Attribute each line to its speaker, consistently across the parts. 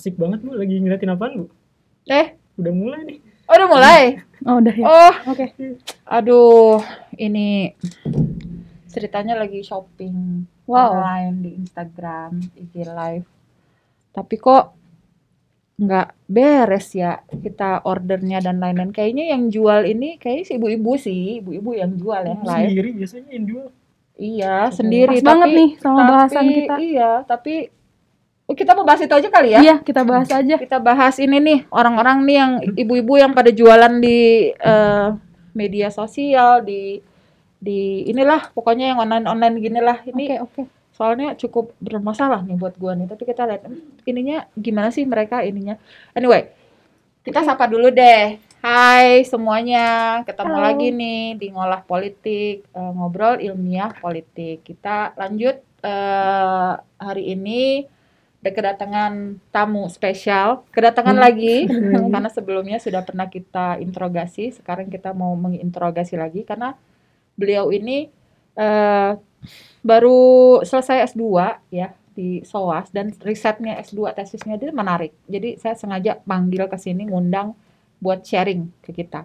Speaker 1: Asik banget Bu, lagi ngeliatin apaan Bu?
Speaker 2: Eh,
Speaker 1: Udah mulai nih.
Speaker 2: oh udah mulai.
Speaker 3: Oh, udah ya.
Speaker 2: Oh,
Speaker 3: Oke.
Speaker 2: aduh, ini ceritanya lagi shopping
Speaker 3: Wow.
Speaker 2: online di Instagram, IG live. Tapi kok nggak beres ya kita ordernya dan lain-lain. Kayaknya yang jual ini kayaknya si ibu-ibu sih, ibu-ibu yang jual yang live.
Speaker 1: Sendiri biasanya yang jual.
Speaker 2: Iya, sendiri.
Speaker 3: Pas banget nih sama
Speaker 2: tapi-
Speaker 3: bahasan kita.
Speaker 2: Iya, tapi oh, kita mau bahas itu aja kali ya.
Speaker 3: Iya, kita bahas aja.
Speaker 2: Kita bahas ini nih orang-orang nih yang ibu-ibu yang pada jualan di eh, media sosial di di inilah pokoknya yang online-online gini lah
Speaker 3: Oke,
Speaker 2: ini
Speaker 3: oke.
Speaker 2: soalnya cukup bermasalah nih buat gua nih tapi kita lihat ininya gimana sih mereka ininya anyway kita sapa dulu deh Hai semuanya ketemu
Speaker 3: Halo.
Speaker 2: lagi nih di ngolah politik eh, ngobrol ilmiah politik kita lanjut eh, hari ini ada kedatangan tamu spesial kedatangan
Speaker 1: Hmm.
Speaker 2: lagi
Speaker 3: lagi.
Speaker 2: karena sebelumnya sudah pernah kita interogasi sekarang kita mau menginterogasi lagi karena beliau ini eh, baru selesai S2 ya di SOAS dan risetnya S2 tesisnya dia menarik. Jadi saya sengaja panggil ke sini ngundang buat sharing ke kita.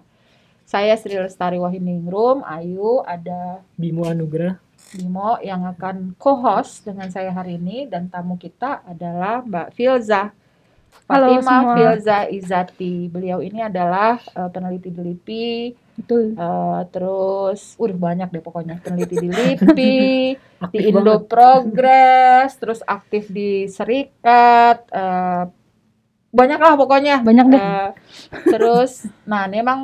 Speaker 2: Saya Sri Lestari Wahiningrum, Ayu, ada
Speaker 1: Bimo Anugrah.
Speaker 2: Bimo yang akan co-host dengan saya hari ini dan tamu kita adalah Mbak Filza.
Speaker 3: Halo
Speaker 2: Fatima
Speaker 3: semua.
Speaker 2: Filza Izati. Beliau ini adalah eh, peneliti di LIPI,
Speaker 3: Betul.
Speaker 2: eh, terus udah banyak deh pokoknya peneliti di LIPI, di Indo
Speaker 1: banget.
Speaker 2: Progress, terus aktif di Serikat, eh, banyak lah pokoknya.
Speaker 3: Banyak deh.
Speaker 2: Eh, terus, nah ini emang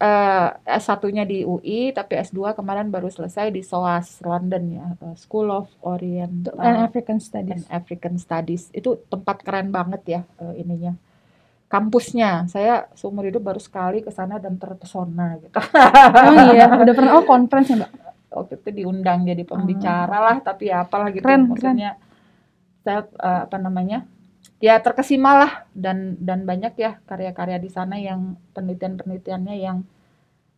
Speaker 2: eh, S1-nya di UI, tapi S2 kemarin baru selesai di SOAS London ya, eh, School of Orient
Speaker 3: And African
Speaker 2: and
Speaker 3: Studies.
Speaker 2: African Studies. Itu tempat keren banget ya eh, ininya. Kampusnya, saya seumur hidup baru sekali ke sana dan terpesona gitu.
Speaker 3: Emang iya, udah pernah oh conference ya, Mbak?
Speaker 2: waktu itu diundang jadi pembicara lah tapi ya apalah gitu
Speaker 3: Keren,
Speaker 2: maksudnya saya eh, apa namanya ya terkesima lah dan dan banyak ya karya-karya di sana yang penelitian-penelitiannya yang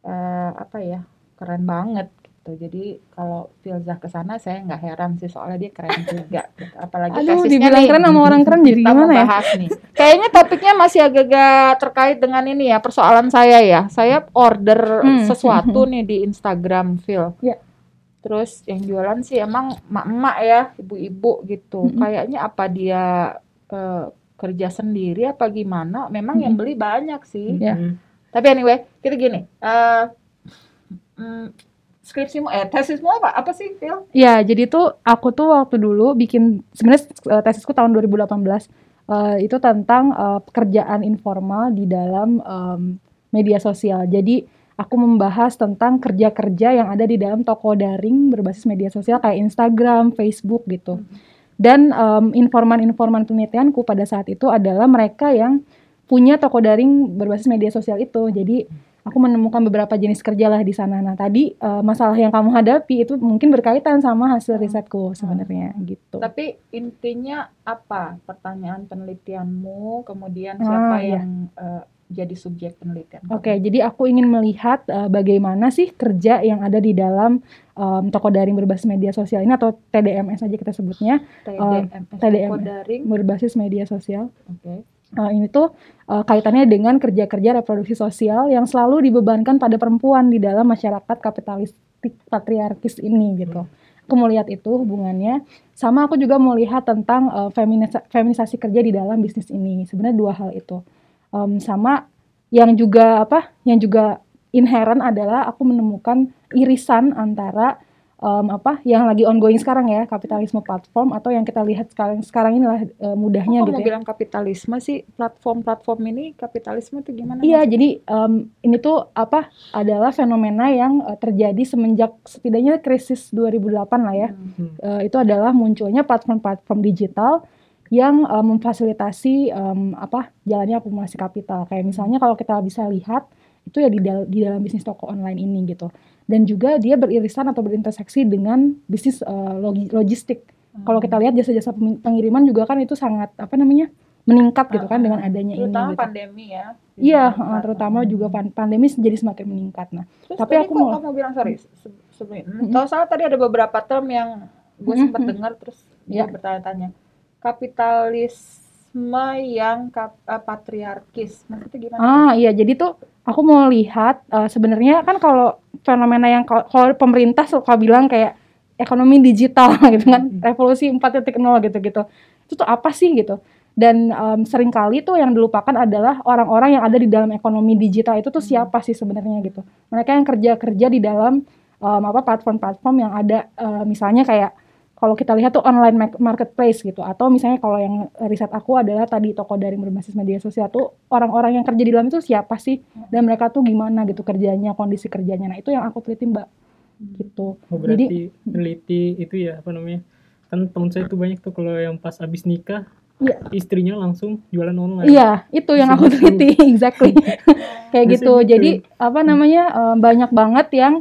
Speaker 2: eh, apa ya keren banget gitu jadi kalau Filzah ke sana saya nggak heran sih soalnya dia keren juga gitu. apalagi
Speaker 3: Aduh,
Speaker 2: tesisnya
Speaker 3: dibilang
Speaker 2: nih
Speaker 3: keren sama orang keren jadi gimana ya?
Speaker 2: nih. Kayaknya topiknya masih agak-agak terkait dengan ini ya, persoalan saya ya. Saya order
Speaker 3: Hmm,
Speaker 2: sesuatu nih di Instagram, Phil.
Speaker 3: Ya.
Speaker 2: Terus yang jualan sih emang emak-emak ya, ibu-ibu gitu.
Speaker 3: Mm-mm.
Speaker 2: Kayaknya apa dia eh, kerja sendiri apa gimana? Memang yang
Speaker 3: Mm-mm.
Speaker 2: beli banyak sih.
Speaker 3: Ya.
Speaker 1: Hmm.
Speaker 2: Tapi anyway, kita gini. eh mm, skripsimu eh tesismu apa? Apa sih, Phil?
Speaker 3: Ya, jadi tuh aku tuh waktu dulu bikin sebenarnya eh, tesisku tahun 2018 eh, itu tentang eh, pekerjaan informal di dalam em, media sosial. Jadi aku membahas tentang kerja-kerja yang ada di dalam toko daring berbasis media sosial kayak Instagram, Facebook gitu. Dan em, informan-informan penelitianku pada saat itu adalah mereka yang punya toko daring berbasis media sosial itu. Jadi aku menemukan beberapa jenis kerja lah di sana. Nah tadi eh, masalah yang kamu hadapi itu mungkin berkaitan sama hasil risetku sebenarnya gitu.
Speaker 2: Tapi intinya apa pertanyaan penelitianmu, kemudian
Speaker 3: Ah,
Speaker 2: siapa
Speaker 3: iya.
Speaker 2: yang eh, jadi subjek penelitian?
Speaker 3: Oke, jadi aku ingin melihat eh, bagaimana sih kerja yang ada di dalam em, toko daring berbasis media sosial ini atau TDMS aja kita sebutnya
Speaker 2: TDMS,
Speaker 3: TDM.
Speaker 2: toko daring.
Speaker 3: berbasis media sosial.
Speaker 2: Oke.
Speaker 3: Eh, ini tuh eh, kaitannya dengan kerja-kerja reproduksi sosial yang selalu dibebankan pada perempuan di dalam masyarakat kapitalistik patriarkis ini gitu. Aku mau lihat itu hubungannya. Sama aku juga mau lihat tentang eh, feminisa- feminisasi kerja di dalam bisnis ini. Sebenarnya dua hal itu. Em, sama yang juga apa? Yang juga inherent adalah aku menemukan irisan antara em, apa yang lagi ongoing sekarang ya kapitalisme platform atau yang kita lihat sekarang sekarang inilah eh, mudahnya
Speaker 2: Kok
Speaker 3: gitu
Speaker 2: mau
Speaker 3: ya.
Speaker 2: bilang kapitalisme sih? Platform-platform ini kapitalisme itu gimana?
Speaker 3: Iya,
Speaker 2: maksudnya?
Speaker 3: jadi em, ini tuh apa adalah fenomena yang eh, terjadi semenjak setidaknya krisis 2008 lah ya.
Speaker 2: Hmm.
Speaker 3: Eh, itu adalah munculnya platform-platform digital yang eh, memfasilitasi em, apa jalannya akumulasi kapital. Kayak misalnya kalau kita bisa lihat itu ya di, dal- di dalam bisnis toko online ini gitu. Dan juga dia beririsan atau berinterseksi dengan bisnis eh, logi- logistik. Kalau kita lihat jasa-jasa pemi- pengiriman juga kan itu sangat apa namanya meningkat gitu kan
Speaker 2: Ah,
Speaker 3: dengan adanya ini.
Speaker 2: terutama
Speaker 3: gitu.
Speaker 2: pandemi ya.
Speaker 3: Iya, heeh, terutama juga pan- pandemi jadi semakin meningkat. Nah,
Speaker 2: Terus
Speaker 3: Tapi
Speaker 2: tadi
Speaker 3: aku
Speaker 2: kok
Speaker 3: mau-
Speaker 2: kamu bilang sorry se- sebelum kalau salah tadi ada beberapa term yang gue sempat
Speaker 3: Mm-mm.
Speaker 2: dengar terus
Speaker 3: Iya.
Speaker 2: gue bertanya-tanya kapitalis kapitalisme yang kap- eh, patriarkis. Maksudnya gimana?
Speaker 3: Ah iya, jadi tuh aku mau lihat eh, sebenarnya kan kalau fenomena yang kalau pemerintah suka bilang kayak ekonomi digital gitu kan, revolusi 4.0 gitu-gitu. Itu tuh apa sih gitu? Dan em, sering kali tuh yang dilupakan adalah orang-orang yang ada di dalam ekonomi digital itu tuh siapa sih sebenarnya gitu. Mereka yang kerja-kerja di dalam em, apa platform-platform yang ada eh, misalnya kayak kalau kita lihat tuh online ma- marketplace gitu atau misalnya kalau yang riset aku adalah tadi toko daring berbasis media sosial tuh orang-orang yang kerja di dalam itu siapa sih dan mereka tuh gimana gitu kerjanya kondisi kerjanya nah itu yang aku teliti mbak gitu
Speaker 1: Oh,
Speaker 3: jadi
Speaker 1: berarti teliti itu ya apa namanya? Kan teman saya tuh banyak tuh kalau yang pas abis nikah
Speaker 3: Iya.
Speaker 1: istrinya langsung jualan online.
Speaker 3: iya itu yang aku teliti exactly kayak gitu
Speaker 1: gitu.
Speaker 3: jadi apa namanya eh, banyak banget yang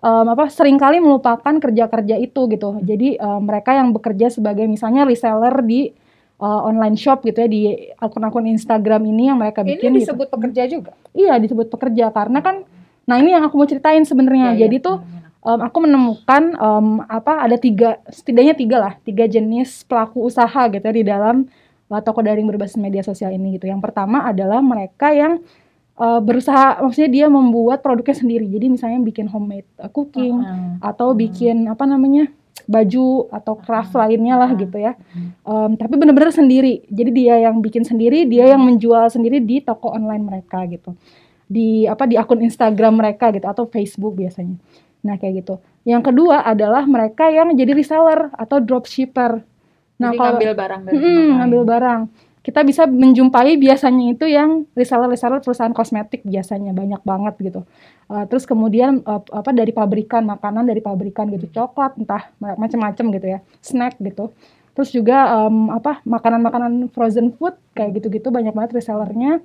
Speaker 3: em, apa sering kali melupakan kerja-kerja itu gitu jadi eh, mereka yang bekerja sebagai misalnya reseller di eh, online shop gitu ya di akun-akun Instagram ini yang mereka
Speaker 2: Ini
Speaker 3: bikin gitu.
Speaker 2: disebut pekerja juga.
Speaker 3: Iya disebut pekerja karena kan nah ini yang aku mau ceritain sebenarnya.
Speaker 2: Iya,
Speaker 3: Jadi tuh em, aku menemukan em, apa ada tiga setidaknya tiga lah tiga jenis pelaku usaha gitu ya di dalam uh, toko daring berbasis media sosial ini gitu. Yang pertama adalah mereka yang uh, berusaha maksudnya dia membuat produknya sendiri. Jadi misalnya bikin homemade uh, cooking
Speaker 2: Heeh.
Speaker 3: atau bikin apa namanya baju atau craft lainnya lah
Speaker 2: Hmm.
Speaker 3: gitu ya. Em, tapi bener-bener sendiri. Jadi dia yang bikin sendiri, dia yang menjual sendiri di toko online mereka gitu. Di apa di akun Instagram mereka gitu atau Facebook biasanya. Nah, kayak gitu. Yang kedua adalah mereka yang jadi reseller atau dropshipper. Nah,
Speaker 2: Jadi
Speaker 3: kalau
Speaker 2: ngambil barang dari lain.
Speaker 3: ngambil barang. Kita bisa menjumpai biasanya itu yang reseller-reseller perusahaan kosmetik biasanya banyak banget gitu. Uh, terus kemudian uh, apa dari pabrikan makanan dari pabrikan gitu coklat entah ma- macam-macam gitu ya snack gitu. Terus juga em, apa makanan-makanan frozen food kayak gitu-gitu banyak banget resellernya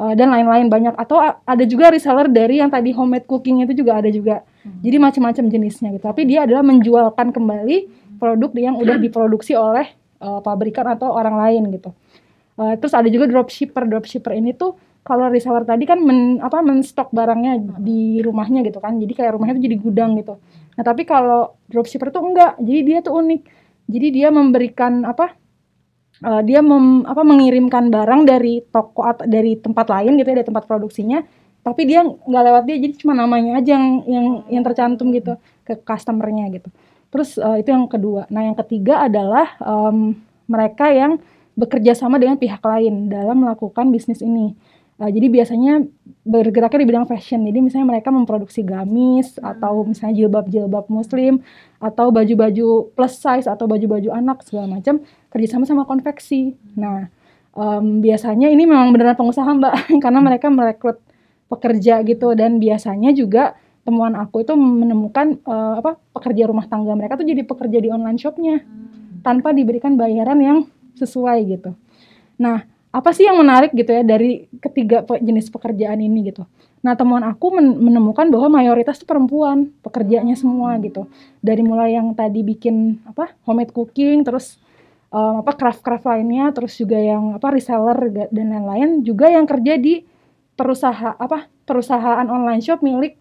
Speaker 3: uh, dan lain-lain banyak atau ada juga reseller dari yang tadi homemade cooking itu juga ada juga. Jadi macam-macam jenisnya gitu. Tapi dia adalah menjualkan kembali produk yang udah diproduksi oleh uh, pabrikan atau orang lain gitu. Uh, terus ada juga dropshipper. Dropshipper ini tuh kalau reseller tadi kan men, apa menstok barangnya di rumahnya gitu kan. Jadi kayak rumahnya tuh jadi gudang gitu. Nah, tapi kalau dropshipper tuh enggak. Jadi dia tuh unik. Jadi dia memberikan apa? uh, dia mem, apa mengirimkan barang dari toko atau dari tempat lain gitu ya, dari tempat produksinya. Tapi dia nggak lewat dia, jadi cuma namanya aja yang yang yang tercantum gitu ke customernya gitu. Terus uh, itu yang kedua. Nah, yang ketiga adalah em, mereka yang bekerja sama dengan pihak lain dalam melakukan bisnis ini. Uh, jadi biasanya bergeraknya di bidang fashion. Jadi misalnya mereka memproduksi gamis atau misalnya jilbab-jilbab muslim atau baju-baju plus size atau baju-baju anak segala macam kerjasama sama konveksi. Nah, em, biasanya ini memang beneran pengusaha mbak karena mereka merekrut pekerja gitu dan biasanya juga temuan aku itu menemukan eh, apa pekerja rumah tangga mereka tuh jadi pekerja di online shopnya tanpa diberikan bayaran yang sesuai gitu. Nah, apa sih yang menarik gitu ya dari ketiga jenis pekerjaan ini gitu. Nah, temuan aku men- menemukan bahwa mayoritas tuh perempuan pekerjanya semua gitu. Dari mulai yang tadi bikin apa homemade cooking, terus em, apa craft-craft lainnya, terus juga yang apa reseller dan lain-lain, juga yang kerja di perusahaan apa perusahaan online shop milik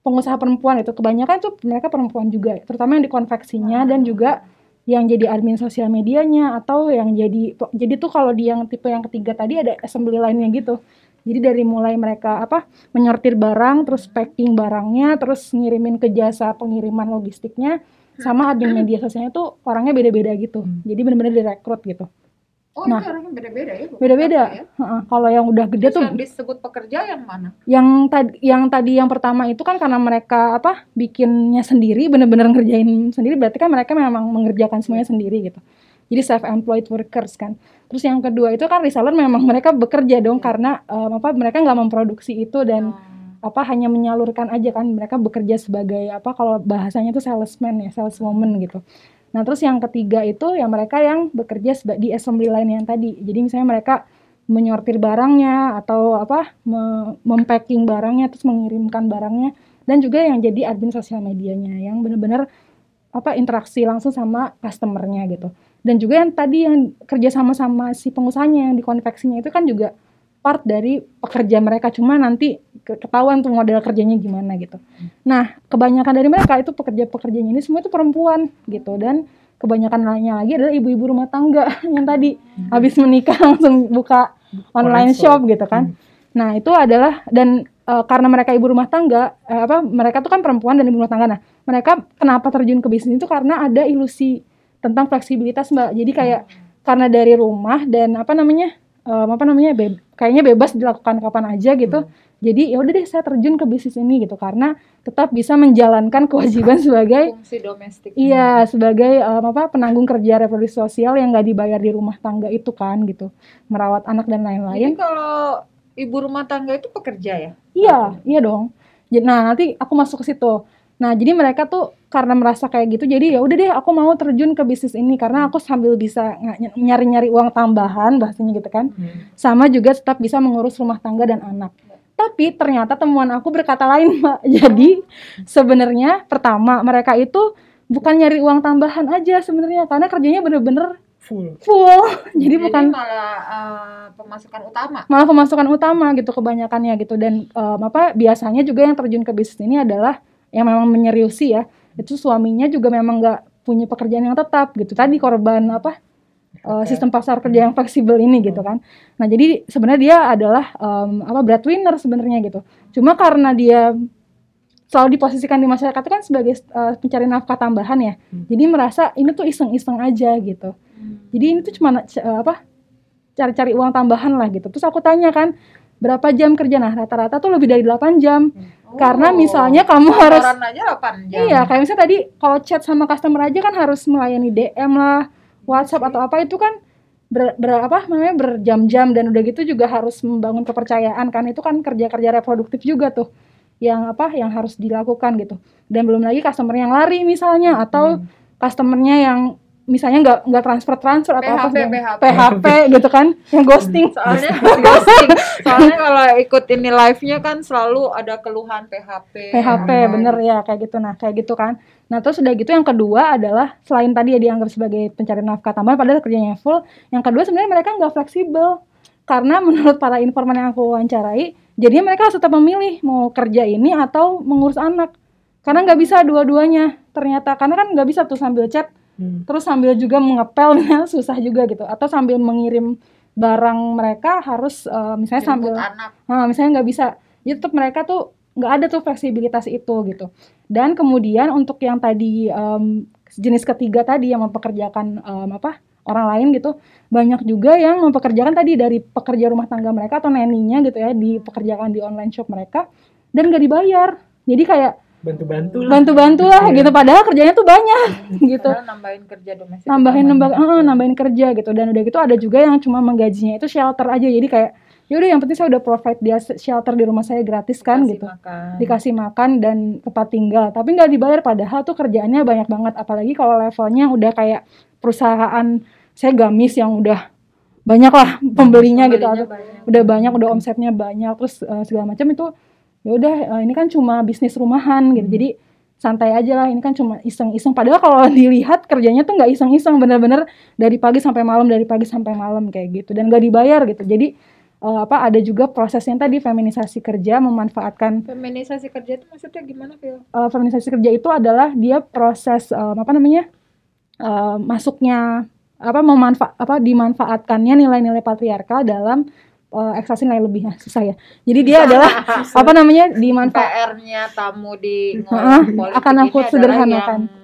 Speaker 3: pengusaha perempuan itu kebanyakan tuh mereka perempuan juga terutama yang di konveksinya dan juga yang jadi admin sosial medianya atau yang jadi jadi tuh kalau di yang tipe yang ketiga tadi ada assembly lainnya gitu. Jadi dari mulai mereka apa menyortir barang terus packing barangnya terus ngirimin ke jasa pengiriman logistiknya sama admin media sosialnya tuh orangnya beda-beda gitu. Jadi benar-benar direkrut gitu
Speaker 2: Oh,
Speaker 3: Nah.
Speaker 2: orangnya beda-beda ya?
Speaker 3: beda-beda
Speaker 2: ya?
Speaker 3: Kalau yang udah gede
Speaker 2: Terus
Speaker 3: tuh
Speaker 2: yang disebut pekerja yang mana?
Speaker 3: yang tadi yang tadi yang pertama itu kan karena mereka apa bikinnya sendiri bener-bener ngerjain sendiri berarti kan mereka memang mengerjakan semuanya sendiri gitu jadi self employed workers kan terus yang kedua itu kan reseller memang mereka bekerja dong karena em, apa mereka nggak memproduksi itu dan apa hanya menyalurkan aja kan mereka bekerja sebagai apa kalau bahasanya itu salesman ya saleswoman gitu nah terus yang ketiga itu yang mereka yang bekerja di assembly line yang tadi. Jadi misalnya mereka menyortir barangnya atau apa me- mempacking barangnya terus mengirimkan barangnya dan juga yang jadi admin sosial medianya yang benar-benar apa interaksi langsung sama customernya gitu. Dan juga yang tadi yang kerja sama sama si pengusahanya yang di konveksinya itu kan juga part dari pekerja mereka cuma nanti ke- ketahuan tuh model kerjanya gimana gitu nah kebanyakan dari mereka itu pekerja-pekerjanya ini semua itu perempuan gitu dan kebanyakan lainnya lagi adalah ibu-ibu rumah tangga yang tadi habis menikah langsung buka online
Speaker 1: Online
Speaker 3: shop
Speaker 1: shop.
Speaker 3: gitu kan. Nah, itu adalah dan eh, karena mereka ibu rumah tangga, eh, apa mereka tuh kan perempuan dan ibu rumah tangga. Nah, mereka kenapa terjun ke bisnis itu karena ada ilusi tentang fleksibilitas, Mbak. Jadi kayak karena dari rumah dan apa namanya? Em, apa namanya? be- kayaknya bebas dilakukan kapan aja gitu. Jadi ya udah deh saya terjun ke bisnis ini gitu karena tetap bisa menjalankan kewajiban sebagai
Speaker 2: Fungsi domestik.
Speaker 3: Iya, sebagai em, apa penanggung kerja reproduksi sosial yang nggak dibayar di rumah tangga itu kan gitu, merawat anak dan
Speaker 2: Jadi
Speaker 3: lain-lain.
Speaker 2: kalau ibu rumah tangga itu pekerja ya?
Speaker 3: Iya, iya dong. Jadi, nah nanti aku masuk ke situ. Nah jadi mereka tuh karena merasa kayak gitu, jadi ya udah deh aku mau terjun ke bisnis ini karena aku sambil bisa nyari-nyari uang tambahan bahasanya gitu kan,
Speaker 1: Hmm.
Speaker 3: sama juga tetap bisa mengurus rumah tangga dan anak. Tapi ternyata temuan aku berkata lain, Mbak. Jadi sebenarnya pertama mereka itu bukan nyari uang tambahan aja sebenarnya karena kerjanya bener-bener
Speaker 1: full
Speaker 3: full. Jadi bukan
Speaker 2: malah eh, pemasukan utama.
Speaker 3: malah pemasukan utama gitu kebanyakannya gitu dan em, apa biasanya juga yang terjun ke bisnis ini adalah yang memang menyeriusi ya itu suaminya juga memang nggak punya pekerjaan yang tetap gitu. Tadi korban apa eh, sistem pasar kerja yang fleksibel ini gitu kan. Nah jadi sebenarnya dia adalah em, apa breadwinner sebenarnya gitu. Cuma karena dia selalu diposisikan di masyarakat itu kan sebagai eh, pencari nafkah tambahan ya.
Speaker 1: Hmm.
Speaker 3: jadi merasa ini tuh iseng-iseng aja gitu. Jadi ini tuh cuma eh, apa cari-cari uang tambahan lah gitu. Terus aku tanya kan berapa jam kerja? Nah, rata-rata tuh lebih dari 8 jam. Karena
Speaker 2: Oh,
Speaker 3: misalnya kamu harus
Speaker 2: aja 8 jam.
Speaker 3: Iya, kayak misalnya tadi kalau chat sama customer aja kan harus melayani DM lah, WhatsApp atau apa itu kan ber, ber- apa namanya berjam-jam dan udah gitu juga harus membangun kepercayaan kan itu kan kerja-kerja reproduktif juga tuh yang apa yang harus dilakukan gitu dan belum lagi customer yang lari misalnya atau
Speaker 2: Hmm.
Speaker 3: customernya yang misalnya nggak nggak transfer transfer atau apa
Speaker 2: PHP,
Speaker 3: segala-
Speaker 2: PHP.
Speaker 3: PHP gitu kan yang ghosting.
Speaker 2: Soalnya ghosting. Soalnya kalau ikut ini live-nya kan selalu ada keluhan PHP.
Speaker 3: PHP
Speaker 2: apa
Speaker 3: bener ya kayak gitu. Nah kayak gitu kan. Nah terus udah gitu yang kedua adalah selain tadi ya dianggap sebagai pencari nafkah tambahan padahal kerjanya full yang kedua sebenarnya mereka nggak fleksibel. Karena menurut para informan yang aku wawancarai jadi mereka harus tetap memilih mau kerja ini atau mengurus anak. Karena nggak bisa dua-duanya ternyata. Karena kan nggak bisa tuh sambil chat
Speaker 1: Hmm.
Speaker 3: terus sambil juga mengepel susah juga gitu atau sambil mengirim barang mereka harus eh, misalnya sambil
Speaker 2: Jemput anak.
Speaker 3: Nah, misalnya nggak bisa, jadi tetap mereka tuh nggak ada tuh fleksibilitas itu gitu. Dan kemudian untuk yang tadi em, jenis ketiga tadi yang mempekerjakan em, apa orang lain gitu, banyak juga yang mempekerjakan tadi dari pekerja rumah tangga mereka atau neninya gitu ya dipekerjakan di online shop mereka dan nggak dibayar. Jadi kayak
Speaker 1: bantu-bantu lah.
Speaker 3: Bantu-bantu lah
Speaker 1: Iya.
Speaker 3: gitu, padahal kerjanya tuh banyak gitu.
Speaker 2: Padahal nambahin kerja domestik.
Speaker 3: nambahin nambah eh, nambahin kerja gitu. Dan udah gitu ada juga yang cuma menggajinya itu shelter aja. Jadi kayak ya udah yang penting saya udah provide dia shelter di rumah saya gratis kan
Speaker 2: Kasih
Speaker 3: gitu.
Speaker 2: makan.
Speaker 3: dikasih makan dan tempat tinggal. Tapi nggak dibayar padahal tuh kerjaannya banyak banget. Apalagi kalau levelnya udah kayak perusahaan saya gamis yang udah banyak lah pembelinya gitu.
Speaker 2: Pembelinya
Speaker 3: atau
Speaker 2: banyak.
Speaker 3: udah banyak udah omsetnya banyak terus eh, segala macam itu ya udah eh, ini kan cuma bisnis rumahan gitu
Speaker 1: Hmm.
Speaker 3: jadi santai aja lah ini kan cuma iseng-iseng padahal kalau dilihat kerjanya tuh nggak iseng-iseng bener-bener dari pagi sampai malam dari pagi sampai malam kayak gitu dan nggak dibayar gitu jadi eh, apa ada juga prosesnya tadi feminisasi kerja memanfaatkan
Speaker 2: Feminisasi kerja itu maksudnya gimana, Phil?
Speaker 3: eh, feminisasi kerja itu adalah dia proses eh, apa namanya eh, masuknya apa memanfa apa dimanfaatkannya nilai-nilai patriarkal dalam eh, ekstraksi nilai lebih. Nah, susah ya. Jadi dia adalah apa namanya dimanfaat
Speaker 2: PR-nya tamu di politik
Speaker 3: akan aku sederhanakan.
Speaker 2: yang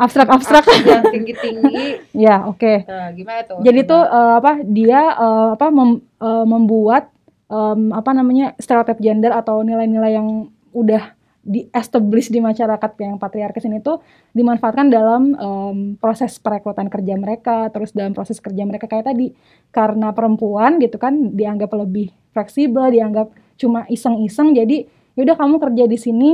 Speaker 3: abstrak-abstrak.
Speaker 2: yang tinggi-tinggi.
Speaker 3: ya oke.
Speaker 2: Nah, gimana tuh?
Speaker 3: jadi tuh eh, apa dia eh, apa mem- eh, membuat em, apa namanya stereotip gender atau nilai-nilai yang udah di establish di masyarakat yang patriarkis ini tuh dimanfaatkan dalam em, proses perekrutan kerja mereka terus dalam proses kerja mereka kayak tadi. Karena perempuan gitu kan dianggap lebih fleksibel dianggap cuma iseng-iseng jadi yaudah kamu kerja di sini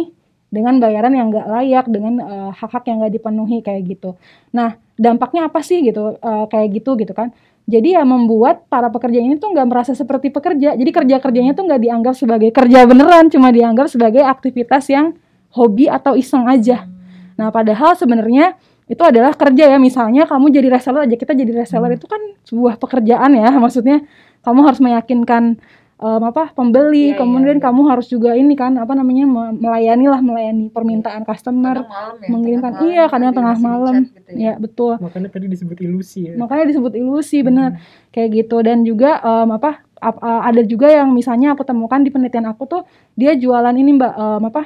Speaker 3: dengan bayaran yang nggak layak dengan eh, hak-hak yang nggak dipenuhi kayak gitu. Nah dampaknya apa sih gitu eh, kayak gitu gitu kan jadi ya membuat para pekerja ini tuh nggak merasa seperti pekerja. Jadi kerja kerjanya tuh nggak dianggap sebagai kerja beneran cuma dianggap sebagai aktivitas yang hobi atau iseng aja. Nah padahal sebenarnya itu adalah kerja ya. Misalnya kamu jadi reseller aja kita jadi reseller itu kan sebuah pekerjaan ya. Maksudnya kamu harus meyakinkan em, apa pembeli,
Speaker 2: Iya, iya,
Speaker 3: kemudian
Speaker 2: iya.
Speaker 3: kamu harus juga ini kan apa namanya me- melayani lah melayani permintaan customer,
Speaker 2: Kadang malam ya,
Speaker 3: mengirimkan
Speaker 2: tengah
Speaker 3: iya
Speaker 2: malam
Speaker 3: kadang
Speaker 2: tadi
Speaker 3: tengah malam,
Speaker 2: gitu
Speaker 3: ya betul.
Speaker 1: Makanya tadi disebut ilusi ya.
Speaker 3: Makanya disebut ilusi benar
Speaker 1: Hmm.
Speaker 3: kayak gitu dan juga em, apa ap- a- ada juga yang misalnya aku temukan di penelitian aku tuh dia jualan ini mbak em, apa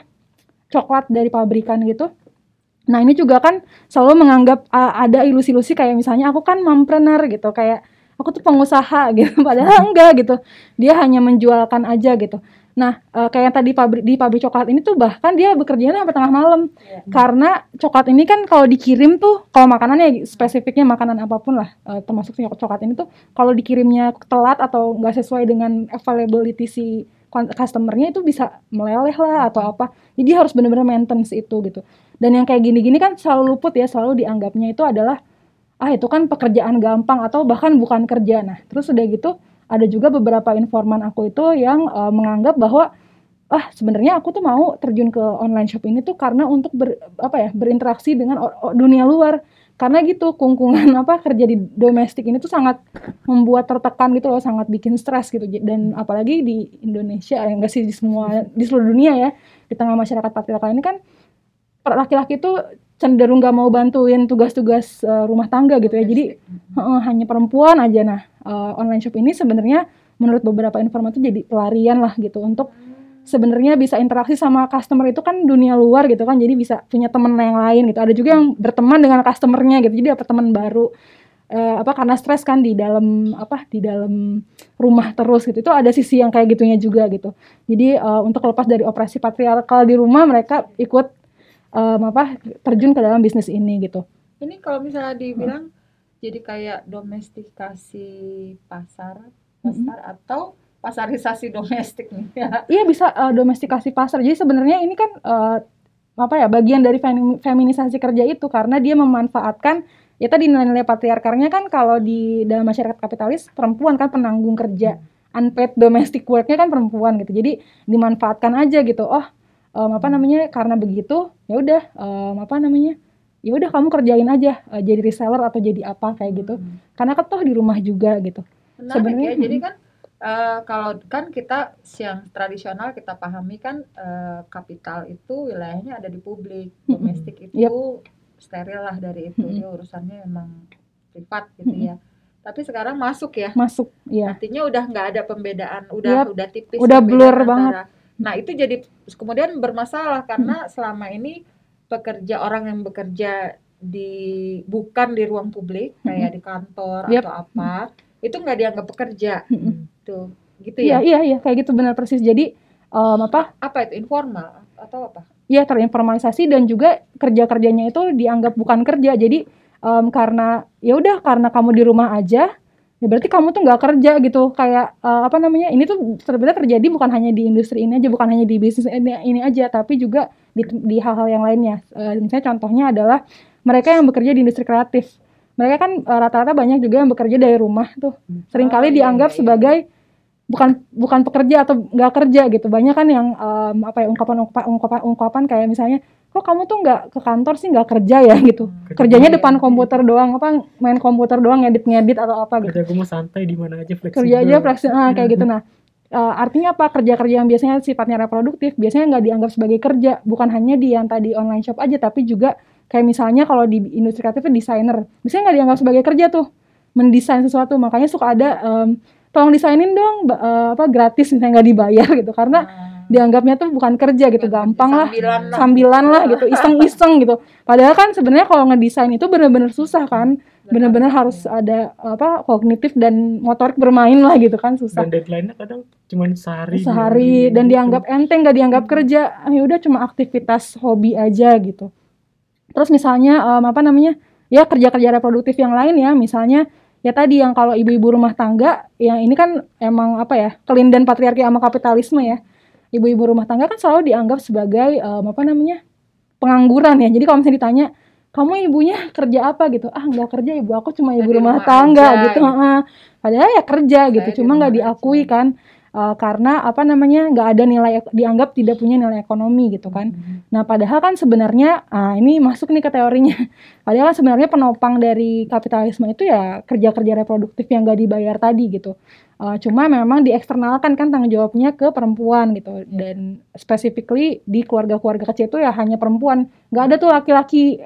Speaker 3: coklat dari pabrikan gitu. Nah ini juga kan selalu menganggap a- ada ilusi-ilusi kayak misalnya aku kan mompreneur gitu kayak aku tuh pengusaha gitu padahal enggak gitu dia hanya menjualkan aja gitu. Nah eh, kayak tadi pabrik di pabrik coklat ini tuh bahkan dia bekerjanya sampai tengah malam
Speaker 2: Iya.
Speaker 3: karena coklat ini kan kalau dikirim tuh kalau makanannya spesifiknya makanan apa pun lah eh, termasuk si coklat ini tuh kalau dikirimnya telat atau nggak sesuai dengan availability si customernya itu bisa meleleh lah atau apa jadi harus benar-benar maintenance itu gitu dan yang kayak gini-gini kan selalu luput ya selalu dianggapnya itu adalah ah itu kan pekerjaan gampang atau bahkan bukan kerja. Nah terus udah gitu ada juga beberapa informan aku itu yang eh, menganggap bahwa ah sebenarnya aku tuh mau terjun ke online shop ini tuh karena untuk ber, apa ya berinteraksi dengan dunia luar. Karena gitu kungkungan apa kerja di domestik ini tuh sangat membuat tertekan gitu loh sangat bikin stres gitu. Dan apalagi di Indonesia ya enggak sih di semua di seluruh dunia ya di tengah masyarakat patriarkal ini kan laki-laki tuh cenderung gak mau bantuin tugas-tugas eh, rumah tangga gitu ya. Jadi Heeh, hanya perempuan aja. Nah eh, online shop ini sebenarnya menurut beberapa informan itu jadi pelarian lah gitu. Untuk sebenarnya bisa interaksi sama customer itu kan dunia luar gitu kan. Jadi bisa punya temen yang lain gitu. Ada juga yang berteman dengan customernya gitu. Jadi dapat teman baru. Eh, apa karena stres kan di dalam apa di dalam rumah terus gitu. Itu ada sisi yang kayak gitunya juga gitu. Jadi eh, untuk lepas dari operasi patriarkal di rumah mereka ikut em, apa terjun ke dalam bisnis ini gitu
Speaker 2: Ini kalau misalnya dibilang jadi kayak domestikasi pasar, pasar atau pasarisasi domestik nih.
Speaker 3: Iya bisa eh, domestikasi pasar. Jadi sebenarnya ini kan eh, apa ya bagian dari femi- feminisasi kerja itu karena dia memanfaatkan ya tadi nilai-nilai patriarkalnya kan kalau di dalam masyarakat kapitalis perempuan kan penanggung kerja unpaid domestic worknya kan perempuan gitu. Jadi dimanfaatkan aja gitu. Oh em, apa namanya karena begitu ya udah em, apa namanya ya udah kamu kerjain aja eh, jadi reseller atau jadi apa kayak gitu. Karena kan toh di rumah juga gitu.
Speaker 2: Menarik
Speaker 3: Sebenarnya,
Speaker 2: ya. Jadi
Speaker 3: mm.
Speaker 2: kan eh, kalau kan kita yang tradisional kita pahami kan eh, kapital itu wilayahnya ada di publik,
Speaker 3: Mm-mm.
Speaker 2: domestik itu
Speaker 3: Yep.
Speaker 2: steril lah dari itu. Dia urusannya memang privat gitu ya. Tapi sekarang masuk ya.
Speaker 3: Masuk ya.
Speaker 2: Artinya udah nggak ada pembedaan, udah
Speaker 3: Yap,
Speaker 2: udah tipis.
Speaker 3: udah blur
Speaker 2: perbedaan
Speaker 3: banget.
Speaker 2: Nah itu jadi kemudian bermasalah karena selama ini pekerja orang yang bekerja di bukan di ruang publik kayak di kantor
Speaker 3: Yap.
Speaker 2: atau apa itu nggak dianggap pekerja.
Speaker 3: Mm-mm.
Speaker 2: tuh gitu
Speaker 3: Iya
Speaker 2: ya?
Speaker 3: iya iya kayak gitu benar persis. Jadi em, apa?
Speaker 2: Apa itu informal atau apa?
Speaker 3: Ya terinformalisasi dan juga kerja kerjanya itu dianggap bukan kerja. Jadi em, karena ya udah karena kamu di rumah aja ya berarti kamu tuh nggak kerja gitu. Kayak eh, apa namanya ini tuh sebenarnya terjadi bukan hanya di industri ini aja bukan hanya di bisnis ini, ini aja tapi juga di di hal-hal yang lainnya. Eh, misalnya contohnya adalah mereka yang bekerja di industri kreatif. Mereka kan eh, rata-rata banyak juga yang bekerja dari rumah tuh. Seringkali
Speaker 2: Oh, iya,
Speaker 3: dianggap
Speaker 2: iya, iya.
Speaker 3: sebagai bukan bukan pekerja atau nggak kerja gitu. Banyak kan yang em, apa ya ungkapan ungkapan ungkapan kayak misalnya kok kamu tuh nggak ke kantor sih nggak kerja ya gitu.
Speaker 2: Hmm.
Speaker 3: kerjanya
Speaker 2: Iya,
Speaker 3: depan komputer doang apa main komputer doang ngedit ngedit atau apa gitu.
Speaker 1: Kerja gue mau santai di mana aja fleksibel.
Speaker 3: kerja aja fleksibel ah, kayak
Speaker 1: Hmm.
Speaker 3: gitu. Nah eh, artinya apa? Kerja-kerja yang biasanya sifatnya reproduktif biasanya nggak dianggap sebagai kerja. Bukan hanya di yang tadi online shop aja tapi juga kayak misalnya kalau di industri kreatif desainer. Biasanya nggak dianggap sebagai kerja tuh mendesain sesuatu. Makanya suka ada em, tolong desainin dong eh, apa gratis misalnya nggak dibayar gitu. Karena
Speaker 2: Nah,
Speaker 3: dianggapnya tuh bukan kerja gitu gampang lah.
Speaker 2: sambilan lah.
Speaker 3: sambilan lah gitu iseng-iseng gitu. Padahal kan sebenarnya kalau ngedesain itu bener-bener susah kan. Bener-bener harus ada apa kognitif dan motorik bermain lah gitu kan susah.
Speaker 1: Dan deadline-nya kadang cuma sehari.
Speaker 3: sehari
Speaker 1: hari
Speaker 3: dan
Speaker 1: gitu.
Speaker 3: dianggap enteng gak dianggap kerja. Ah, ya udah cuma aktivitas hobi aja gitu. Terus misalnya em, apa namanya ya kerja-kerja reproduktif yang lain ya. Misalnya ya tadi yang kalau ibu-ibu rumah tangga yang ini kan emang apa ya kelindan patriarki sama kapitalisme ya ibu-ibu rumah tangga kan selalu dianggap sebagai em, apa namanya pengangguran ya jadi kalau misalnya ditanya kamu ibunya kerja apa gitu ah nggak kerja ibu aku cuma ibu rumah
Speaker 2: rumah
Speaker 3: tangga
Speaker 2: aja,
Speaker 3: gitu
Speaker 2: gitu.
Speaker 3: Heeh. padahal ya kerja gitu
Speaker 2: Saya di
Speaker 3: cuma nggak diakui
Speaker 2: aja.
Speaker 3: kan Uh, karena apa namanya nggak ada nilai dianggap tidak punya nilai ekonomi gitu kan. Nah padahal kan sebenarnya ah, ini masuk nih ke teorinya. Padahal kan sebenarnya penopang dari kapitalisme itu ya kerja-kerja reproduktif yang gak dibayar tadi gitu. Uh, cuma memang dieksternalkan kan tanggung jawabnya ke perempuan gitu dan specifically di keluarga-keluarga kecil itu ya hanya perempuan nggak ada tuh laki-laki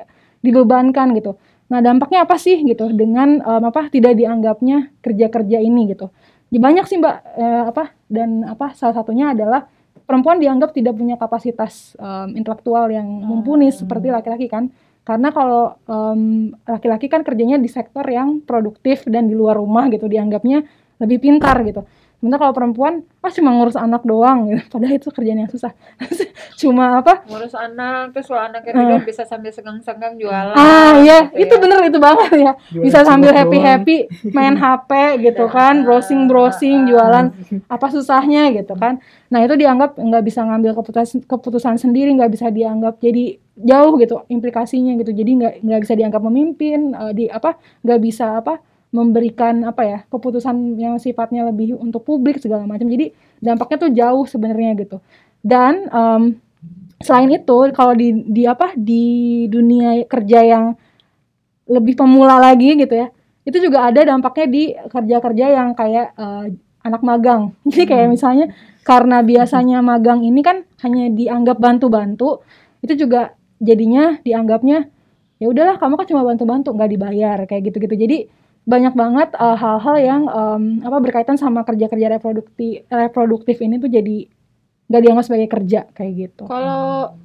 Speaker 3: dibebankan gitu. Nah dampaknya apa sih gitu dengan um, apa tidak dianggapnya kerja-kerja ini gitu. Ya, banyak sih mbak eh, apa dan apa salah satunya adalah perempuan dianggap tidak punya kapasitas um, intelektual yang mumpuni seperti laki-laki kan. Karena kalau um, laki-laki kan kerjanya di sektor yang produktif dan di luar rumah gitu dianggapnya lebih pintar gitu. Sementara kalau perempuan ah cuma ngurus anak doang gitu. Padahal itu kerjaan yang susah. cuma apa?
Speaker 2: ngurus anak terus kalau anaknya tidur bisa sambil senggang-senggang jualan
Speaker 3: Ah iya,
Speaker 2: gitu
Speaker 3: itu
Speaker 2: ya.
Speaker 3: bener itu banget ya.
Speaker 1: Jualan
Speaker 3: Bisa sambil happy happy main HP gitu kan, browsing browsing, jualan apa susahnya gitu kan. Nah itu dianggap nggak bisa ngambil keputusan keputusan sendiri, nggak bisa dianggap jadi jauh gitu implikasinya gitu. Jadi nggak nggak bisa dianggap memimpin, eh, di apa nggak bisa apa memberikan apa ya keputusan yang sifatnya lebih untuk publik segala macam. Jadi dampaknya tuh jauh sebenarnya gitu. Dan em, selain itu kalau di di apa di dunia kerja yang lebih pemula lagi gitu ya itu juga ada dampaknya di kerja-kerja yang kayak eh, anak magang jadi kayak misalnya karena biasanya magang ini kan hanya dianggap bantu-bantu itu juga jadinya dianggapnya ya udahlah kamu kan cuma bantu-bantu nggak dibayar kayak gitu-gitu jadi banyak banget eh, hal-hal yang em, apa berkaitan sama kerja-kerja reproduktif reproduktif ini tuh jadi nggak dianggap sebagai kerja kayak gitu.
Speaker 2: Kalau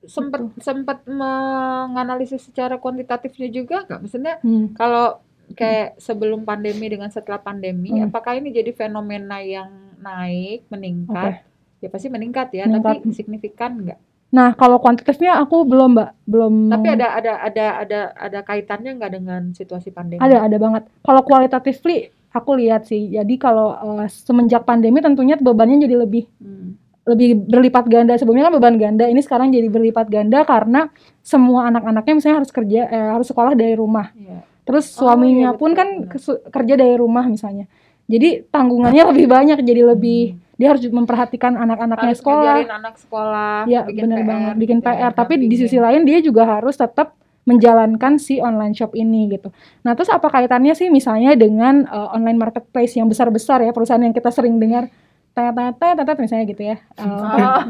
Speaker 2: sempat sempat menganalisis secara kuantitatifnya juga nggak? Maksudnya
Speaker 3: Hmm.
Speaker 2: kalau kayak sebelum pandemi dengan setelah pandemi
Speaker 3: Hmm.
Speaker 2: apakah ini jadi fenomena yang naik meningkat? Ya pasti meningkat ya
Speaker 3: Meningkat.
Speaker 2: tapi signifikan nggak
Speaker 3: Nah, kalau kuantitatifnya aku belum, Mbak. Belum.
Speaker 2: tapi ada ada ada ada ada kaitannya nggak dengan situasi pandemi
Speaker 3: ada ada banget. Kalau kualitatifly aku lihat sih. Jadi kalau eh, semenjak pandemi tentunya bebannya jadi lebih
Speaker 2: Hmm.
Speaker 3: lebih berlipat ganda. Sebelumnya kan beban ganda, ini sekarang jadi berlipat ganda karena semua anak-anaknya misalnya harus kerja eh, harus sekolah dari rumah.
Speaker 2: Iya.
Speaker 3: Terus
Speaker 2: Oh,
Speaker 3: suaminya
Speaker 2: iya,
Speaker 3: pun kan
Speaker 2: benar.
Speaker 3: kerja dari rumah misalnya. Jadi tanggungannya lebih banyak, jadi lebih dia harus memperhatikan anak-anaknya sekolah.
Speaker 2: anak sekolah
Speaker 3: Ya,
Speaker 2: PR,
Speaker 3: banget, bikin PR. Tapi di sisi lain dia juga harus tetap menjalankan si online shop ini gitu. Nah, terus apa kaitannya sih misalnya dengan uh, online marketplace yang besar-besar ya, perusahaan yang kita sering dengar tet misalnya gitu ya. Uh,
Speaker 2: Oh,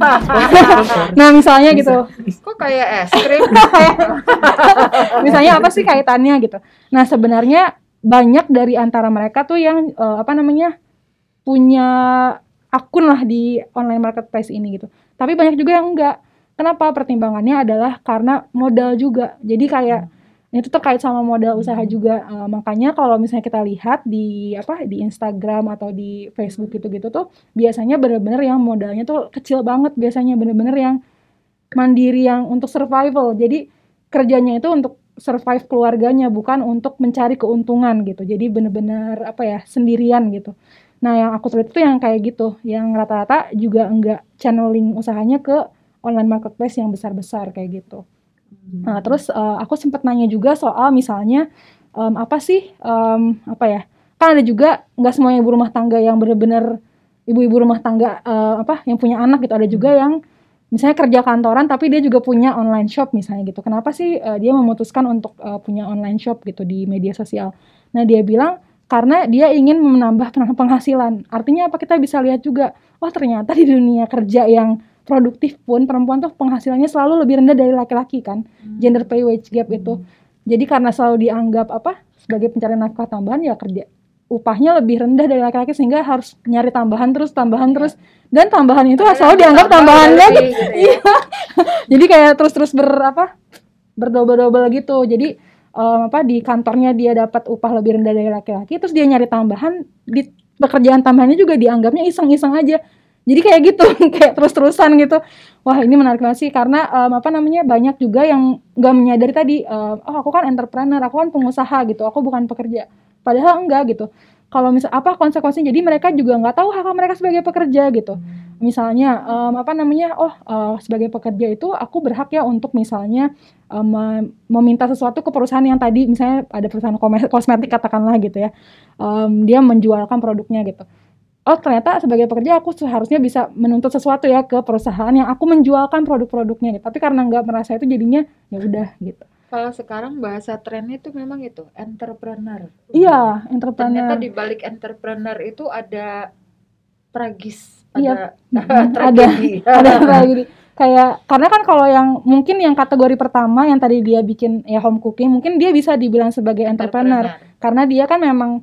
Speaker 3: nah, misalnya gitu.
Speaker 2: kok kayak es krim
Speaker 3: misalnya apa sih kaitannya gitu. Nah, sebenarnya banyak dari antara mereka tuh yang uh, apa namanya? punya akun lah di online marketplace ini gitu. Tapi banyak juga yang enggak. Kenapa? Pertimbangannya adalah karena modal juga. Jadi kayak itu terkait sama modal usaha juga. Eh, makanya kalau misalnya kita lihat di apa di Instagram atau di Facebook gitu-gitu tuh biasanya bener-bener yang modalnya tuh kecil banget biasanya bener-bener yang mandiri yang untuk survival. Jadi kerjanya itu untuk survive keluarganya bukan untuk mencari keuntungan gitu. Jadi bener-bener apa ya sendirian gitu. Nah yang aku tulis itu yang kayak gitu, yang rata-rata juga enggak channeling usahanya ke online marketplace yang besar-besar kayak gitu. Nah terus eh, aku sempat nanya juga soal misalnya em, apa sih em, apa ya? Kan ada juga nggak semua ibu rumah tangga yang bener-bener ibu-ibu rumah tangga eh, apa yang punya anak gitu. Ada juga yang misalnya kerja kantoran tapi dia juga punya online shop misalnya gitu. Kenapa sih eh, dia memutuskan untuk eh, punya online shop gitu di media sosial? Nah dia bilang karena dia ingin menambah pen- penghasilan. Artinya apa kita bisa lihat juga, oh ternyata di dunia kerja yang produktif pun perempuan tuh penghasilannya selalu lebih rendah dari laki-laki kan. Gender pay wage gap itu. Jadi karena selalu dianggap apa sebagai pencarian nafkah tambahan ya kerja upahnya lebih rendah dari laki-laki sehingga harus nyari tambahan terus tambahan terus dan tambahan itu
Speaker 2: Karena
Speaker 3: selalu
Speaker 2: yang
Speaker 3: dianggap tambahan lagi.
Speaker 2: gitu ya.
Speaker 3: Iya. Jadi kayak terus-terus ber apa? berdobel-dobel gitu. Jadi em, apa di kantornya dia dapat upah lebih rendah dari laki-laki terus dia nyari tambahan di pekerjaan tambahannya juga dianggapnya iseng-iseng aja. Jadi kayak gitu, kayak terus-terusan gitu. Wah, ini menarik banget sih karena em, apa namanya? banyak juga yang nggak menyadari tadi, em, oh aku kan entrepreneur, aku kan pengusaha gitu, aku bukan pekerja. Padahal enggak gitu. Kalau misal apa konsekuensinya? Jadi mereka juga nggak tahu hak mereka sebagai pekerja gitu misalnya em, apa namanya oh eh, sebagai pekerja itu aku berhak ya untuk misalnya me- meminta sesuatu ke perusahaan yang tadi misalnya ada perusahaan kosmetik katakanlah gitu ya Em, dia menjualkan produknya gitu oh ternyata sebagai pekerja aku seharusnya bisa menuntut sesuatu ya ke perusahaan yang aku menjualkan produk-produknya gitu. Tapi karena nggak merasa itu jadinya ya udah gitu.
Speaker 2: Kalau sekarang bahasa trennya itu memang itu entrepreneur.
Speaker 3: Iya,
Speaker 2: Ternyata
Speaker 3: entrepreneur.
Speaker 2: di balik entrepreneur itu ada tragis,
Speaker 3: Iya.
Speaker 2: ada
Speaker 3: ada
Speaker 2: tragedi.
Speaker 3: ada kayak karena kan kalau yang mungkin yang kategori pertama yang tadi dia bikin ya home cooking mungkin dia bisa dibilang sebagai entrepreneur karena dia kan memang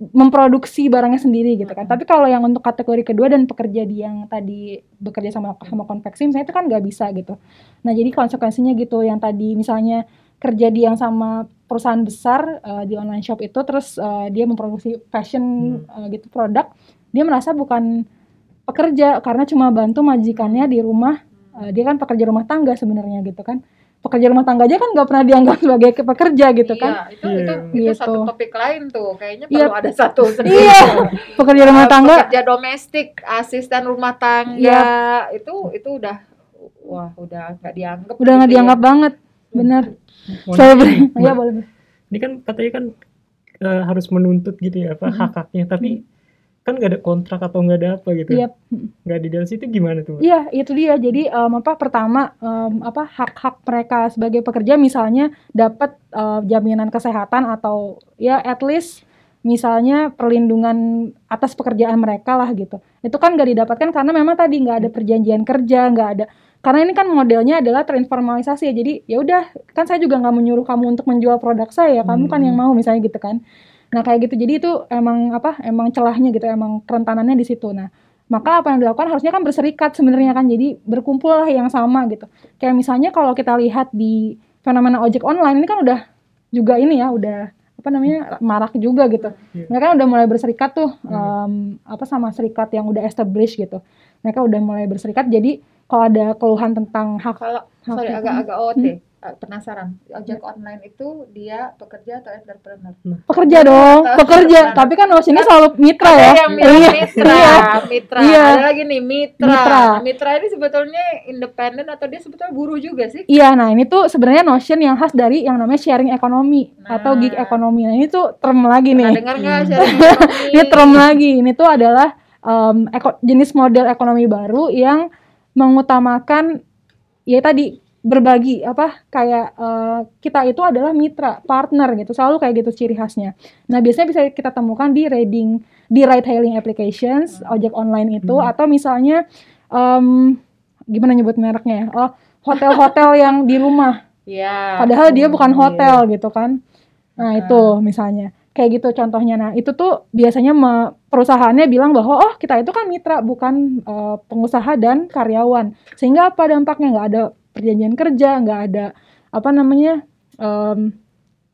Speaker 3: memproduksi barangnya sendiri gitu kan.
Speaker 2: Hmm.
Speaker 3: Tapi kalau yang untuk kategori kedua dan pekerja di yang tadi bekerja sama sama konveksi misalnya itu kan nggak bisa gitu. Nah, jadi konsekuensinya gitu yang tadi misalnya kerja di yang sama perusahaan besar eh, di online shop itu terus eh, dia memproduksi fashion eh, gitu produk, dia merasa bukan pekerja karena cuma bantu majikannya di rumah. Eh, dia kan pekerja rumah tangga sebenarnya gitu kan. Pekerja rumah tangga aja kan nggak pernah dianggap sebagai pekerja gitu kan.
Speaker 2: Iya, itu itu
Speaker 1: Iya.
Speaker 2: itu satu
Speaker 3: Gitu.
Speaker 2: topik lain tuh. Kayaknya
Speaker 3: Iya.
Speaker 2: perlu ada satu sendiri.
Speaker 3: Iya, pekerja rumah
Speaker 2: Eh,
Speaker 3: tangga
Speaker 2: pekerja domestik, asisten rumah tangga,
Speaker 3: Iya.
Speaker 2: itu itu udah wah udah nggak dianggap.
Speaker 3: udah nggak
Speaker 2: gitu ya.
Speaker 3: dianggap banget. Bener.
Speaker 1: Mohon
Speaker 3: Saya ya boleh.
Speaker 1: Ini kan katanya kan eh, harus menuntut gitu ya apa
Speaker 3: Mhm.
Speaker 1: hak-haknya, tapi kan nggak ada kontrak atau nggak ada apa gitu.
Speaker 3: Iya,
Speaker 1: Nggak di dalam situ gimana tuh?
Speaker 3: Iya itu dia. Jadi em, apa pertama em, apa hak-hak mereka sebagai pekerja misalnya dapat eh, jaminan kesehatan atau ya at least misalnya perlindungan atas pekerjaan mereka lah gitu. Itu kan gak didapatkan karena memang tadi nggak ada perjanjian kerja, nggak ada. Karena ini kan modelnya adalah terinformalisasi ya. Jadi ya udah kan saya juga nggak menyuruh kamu untuk menjual produk saya, kamu kan
Speaker 1: Hmm.
Speaker 3: yang mau misalnya gitu kan. Nah kayak gitu. Jadi itu emang apa? Emang celahnya gitu, emang kerentanannya di situ. Nah maka apa yang dilakukan harusnya kan berserikat sebenarnya kan jadi berkumpul lah yang sama gitu kayak misalnya kalau kita lihat di fenomena ojek online ini kan udah juga ini ya udah apa namanya marak juga gitu
Speaker 1: Iya.
Speaker 3: mereka udah mulai berserikat tuh
Speaker 1: Hmm.
Speaker 3: em, apa sama serikat yang udah established gitu mereka udah mulai berserikat jadi kalau ada keluhan tentang hak
Speaker 2: Kalau
Speaker 3: hak
Speaker 2: sorry agak-agak OT, eh, penasaran. Ojek online itu dia pekerja atau entrepreneur?
Speaker 3: pekerja dong
Speaker 2: Atau
Speaker 3: pekerja
Speaker 2: entrepreneur.
Speaker 3: tapi kan notionnya selalu mitra
Speaker 2: Ada
Speaker 3: ya
Speaker 2: yang
Speaker 3: Iya.
Speaker 2: mitra,
Speaker 3: Iya.
Speaker 2: mitra.
Speaker 3: Iya.
Speaker 2: Ada lagi nih mitra.
Speaker 3: Mitra.
Speaker 2: Mitra. ini sebetulnya independen atau dia sebetulnya buruh juga sih?
Speaker 3: Iya, nah ini tuh sebenarnya notion yang khas dari yang namanya sharing ekonomi atau gig
Speaker 2: Nah.
Speaker 3: ekonomi. Nah ini tuh term lagi nih.
Speaker 2: dengar nggak sharing ekonomi?
Speaker 3: Ini term lagi. Ini tuh adalah em, eko- jenis model ekonomi baru yang mengutamakan ya tadi berbagi apa kayak eh, kita itu adalah mitra, partner gitu. Selalu kayak gitu ciri khasnya. Nah, biasanya bisa kita temukan di rating di ride hailing applications, ojek online itu
Speaker 1: Hmm.
Speaker 3: atau misalnya em, gimana nyebut mereknya ya? Oh, hotel-hotel yang di rumah.
Speaker 2: Iya.
Speaker 3: Padahal dia bukan
Speaker 1: iya.
Speaker 3: hotel gitu kan. Nah,
Speaker 2: Ah.
Speaker 3: itu misalnya. Kayak gitu contohnya. Nah, itu tuh biasanya me- perusahaannya bilang bahwa oh, kita itu kan mitra bukan eh, pengusaha dan karyawan. Sehingga apa dampaknya nggak ada perjanjian kerja, nggak ada apa namanya? em,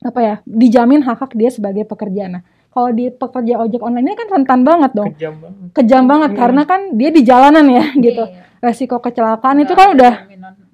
Speaker 3: apa ya? dijamin hak-hak dia sebagai pekerja. Nah, kalau di pekerja ojek online ini kan rentan banget dong.
Speaker 1: Kejam banget.
Speaker 3: Kejam banget
Speaker 1: Hmm.
Speaker 3: karena kan dia di jalanan ya gitu.
Speaker 2: Iya.
Speaker 3: Resiko kecelakaan itu
Speaker 2: Nggak
Speaker 3: kan udah.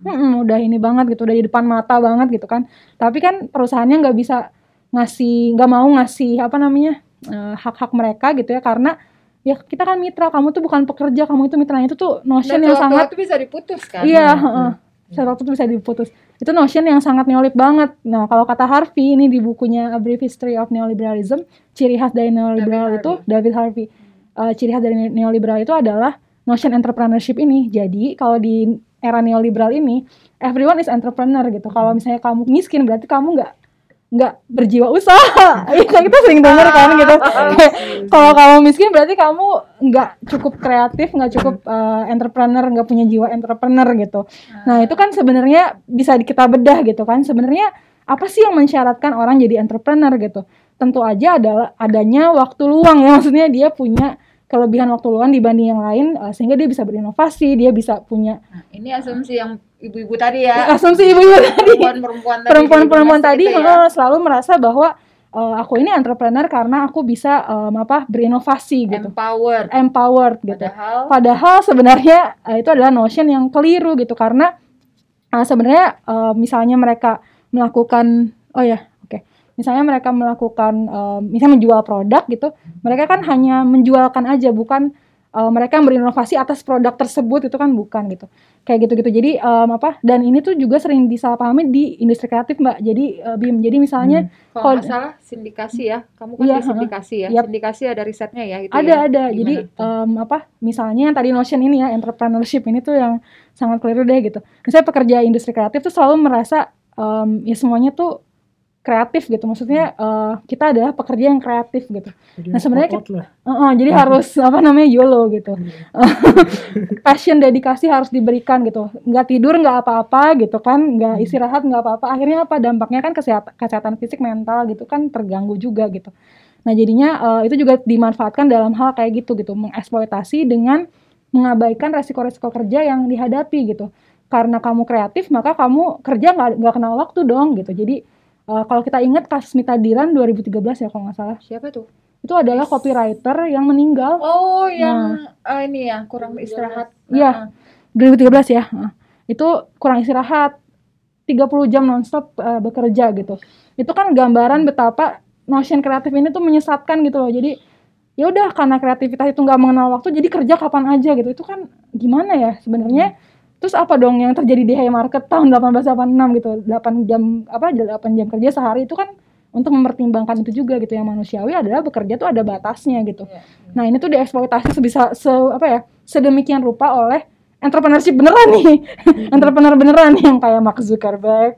Speaker 3: Mm-mm, udah ini banget gitu, udah di depan mata banget gitu kan. Tapi kan perusahaannya nggak bisa ngasih, nggak mau ngasih apa namanya eh, hak-hak mereka gitu ya karena ya kita kan mitra, kamu tuh bukan pekerja, kamu itu mitra. Itu tuh notion
Speaker 2: Dan
Speaker 3: yang sangat,
Speaker 2: sewaktu-waktu bisa diputus kan?
Speaker 3: iya,
Speaker 1: Hmm.
Speaker 3: heeh. Saat waktu itu bisa diputus. Itu notion yang sangat neolib banget. Nah kalau kata Harvey ini di bukunya A Brief History of Neoliberalism, ciri khas dari neoliberal
Speaker 2: David
Speaker 3: itu David Harvey. Eh, ciri khas dari ne- neoliberal itu adalah notion entrepreneurship ini. Jadi kalau di era neoliberal ini, everyone is entrepreneur gitu. Kalau misalnya kamu miskin berarti kamu nggak nggak berjiwa usaha. Iya kita sering dengar kan gitu. Kalau kamu miskin berarti kamu nggak cukup kreatif, nggak cukup eh, entrepreneur, nggak punya jiwa entrepreneur gitu. Nah itu kan sebenarnya bisa kita bedah gitu kan. Sebenarnya apa sih yang mensyaratkan orang jadi entrepreneur gitu? Tentu aja adalah adanya waktu luang ya. Maksudnya dia punya kelebihan waktu luang dibanding yang lain eh, sehingga dia bisa berinovasi, dia bisa punya
Speaker 2: Nah, ini asumsi yang ibu-ibu tadi ya.
Speaker 3: asumsi ibu-ibu tadi
Speaker 2: Perempuan-perempuan tadi.
Speaker 3: perempuan-perempuan
Speaker 2: di
Speaker 3: tadi
Speaker 2: ya.
Speaker 3: eh, selalu merasa bahwa eh, aku ini entrepreneur karena aku bisa em, apa berinovasi gitu,
Speaker 2: empowered.
Speaker 3: empowered gitu.
Speaker 2: Padahal
Speaker 3: Padahal sebenarnya eh, itu adalah notion yang keliru gitu karena eh, sebenarnya eh, misalnya mereka melakukan oh ya misalnya mereka melakukan eh, misalnya menjual produk gitu mereka kan hanya menjualkan aja bukan eh, mereka yang berinovasi atas produk tersebut itu kan bukan gitu. Kayak gitu-gitu. Jadi em, apa dan ini tuh juga sering disalahpahami di industri kreatif mbak. Jadi eh, bim jadi misalnya
Speaker 2: Kalau
Speaker 3: Kalau-
Speaker 2: nggak salah sindikasi ya, kamu kan
Speaker 3: Iya,
Speaker 2: di sindikasi ya.
Speaker 3: Yap.
Speaker 2: Sindikasi ada risetnya ya itu
Speaker 3: ada
Speaker 2: ya.
Speaker 3: ada.
Speaker 2: Gimana
Speaker 3: jadi em, apa misalnya yang tadi notion ini ya entrepreneurship ini tuh yang sangat keliru deh gitu. Misalnya pekerja industri kreatif tuh selalu merasa em, ya semuanya tuh kreatif gitu. Maksudnya eh, kita adalah pekerja yang kreatif gitu.
Speaker 1: Jadi
Speaker 3: Nah, sebenarnya
Speaker 1: out lah.
Speaker 3: Heeh, jadi harus apa namanya YOLO gitu. Passion dedikasi harus diberikan gitu. Nggak tidur nggak apa-apa gitu kan. Nggak
Speaker 1: Hmm.
Speaker 3: istirahat nggak apa-apa. Akhirnya apa? Dampaknya kan kesehatan kesehatan fisik mental gitu kan terganggu juga gitu. Nah jadinya eh, itu juga dimanfaatkan dalam hal kayak gitu gitu. Mengeksploitasi dengan mengabaikan resiko-resiko kerja yang dihadapi gitu. Karena kamu kreatif maka kamu kerja nggak nggak kenal waktu dong gitu. Jadi eh, kalau kita ingat kasus Mita Diran 2013 ya kalau nggak salah
Speaker 2: Siapa tuh?
Speaker 3: itu adalah copywriter yang meninggal
Speaker 2: Oh, yang eh, ini ya, kurang istirahat.
Speaker 3: Iya.
Speaker 2: Nah,
Speaker 3: 2013 ya. Nah, itu kurang istirahat 30 jam nonstop eh, bekerja gitu. Itu kan gambaran betapa notion kreatif ini tuh menyesatkan gitu loh. Jadi ya udah karena kreativitas itu nggak mengenal waktu jadi kerja kapan aja gitu. Itu kan gimana ya sebenarnya? Terus apa dong yang terjadi di Haymarket tahun 1886 gitu. 8 jam apa 8 jam kerja sehari itu kan untuk mempertimbangkan itu juga gitu yang manusiawi adalah bekerja tuh ada batasnya gitu.
Speaker 2: Iya.
Speaker 3: Nah ini tuh dieksploitasi sebisa se apa ya sedemikian rupa oleh entrepreneurship beneran nih, entrepreneur beneran yang kayak Mark Zuckerberg,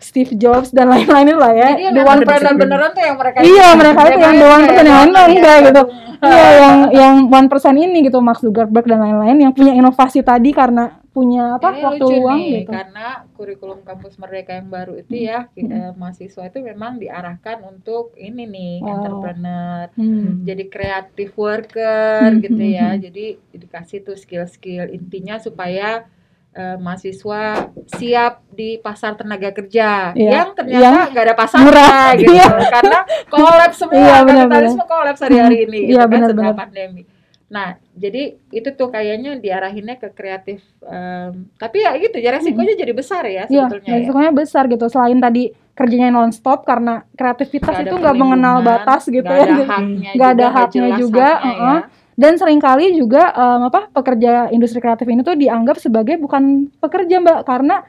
Speaker 3: Steve Jobs dan lain-lain lah ya.
Speaker 2: Jadi yang
Speaker 3: The one percent.
Speaker 2: beneran tuh yang mereka
Speaker 3: Iya mereka itu yang the one percent yang lain enggak gitu. Iya yang yang one percent ini gitu Mark Zuckerberg dan lain-lain yang punya inovasi tadi karena punya apa
Speaker 2: Ini
Speaker 3: waktu
Speaker 2: lucu
Speaker 3: luang
Speaker 2: nih,
Speaker 3: gitu.
Speaker 2: karena kurikulum kampus merdeka yang baru itu ya eh, mahasiswa itu memang diarahkan untuk ini nih
Speaker 3: Wow.
Speaker 2: entrepreneur
Speaker 3: Hmm.
Speaker 2: jadi creative worker
Speaker 3: Hmm,
Speaker 2: gitu
Speaker 3: hmm,
Speaker 2: ya
Speaker 3: hmm.
Speaker 2: jadi dikasih tuh skill-skill intinya supaya eh, mahasiswa siap di pasar tenaga kerja
Speaker 3: Iya,
Speaker 2: yang ternyata nggak ada pasarnya
Speaker 3: murah,
Speaker 2: gitu
Speaker 3: iya.
Speaker 2: karena collab semua
Speaker 3: Iya, benar,
Speaker 2: kapitalisme collab hari-hari ini gitu
Speaker 3: Iya,
Speaker 2: kan
Speaker 3: benar,
Speaker 2: setelah
Speaker 3: benar.
Speaker 2: pandemi nah jadi itu tuh kayaknya diarahinnya ke kreatif em, tapi ya gitu ya resikonya jadi besar ya
Speaker 3: Iya,
Speaker 2: sebetulnya ya.
Speaker 3: resikonya besar gitu. Selain tadi kerjanya nonstop karena kreativitas
Speaker 2: ada
Speaker 3: itu nggak mengenal batas gitu
Speaker 2: nggak
Speaker 3: ya.
Speaker 2: ada haknya
Speaker 3: ada
Speaker 2: juga,
Speaker 3: haknya
Speaker 2: jelas
Speaker 3: juga,
Speaker 2: haknya
Speaker 3: uh-uh.
Speaker 2: ya.
Speaker 3: Dan sering kali juga em, apa pekerja industri kreatif ini tuh dianggap sebagai bukan pekerja mbak karena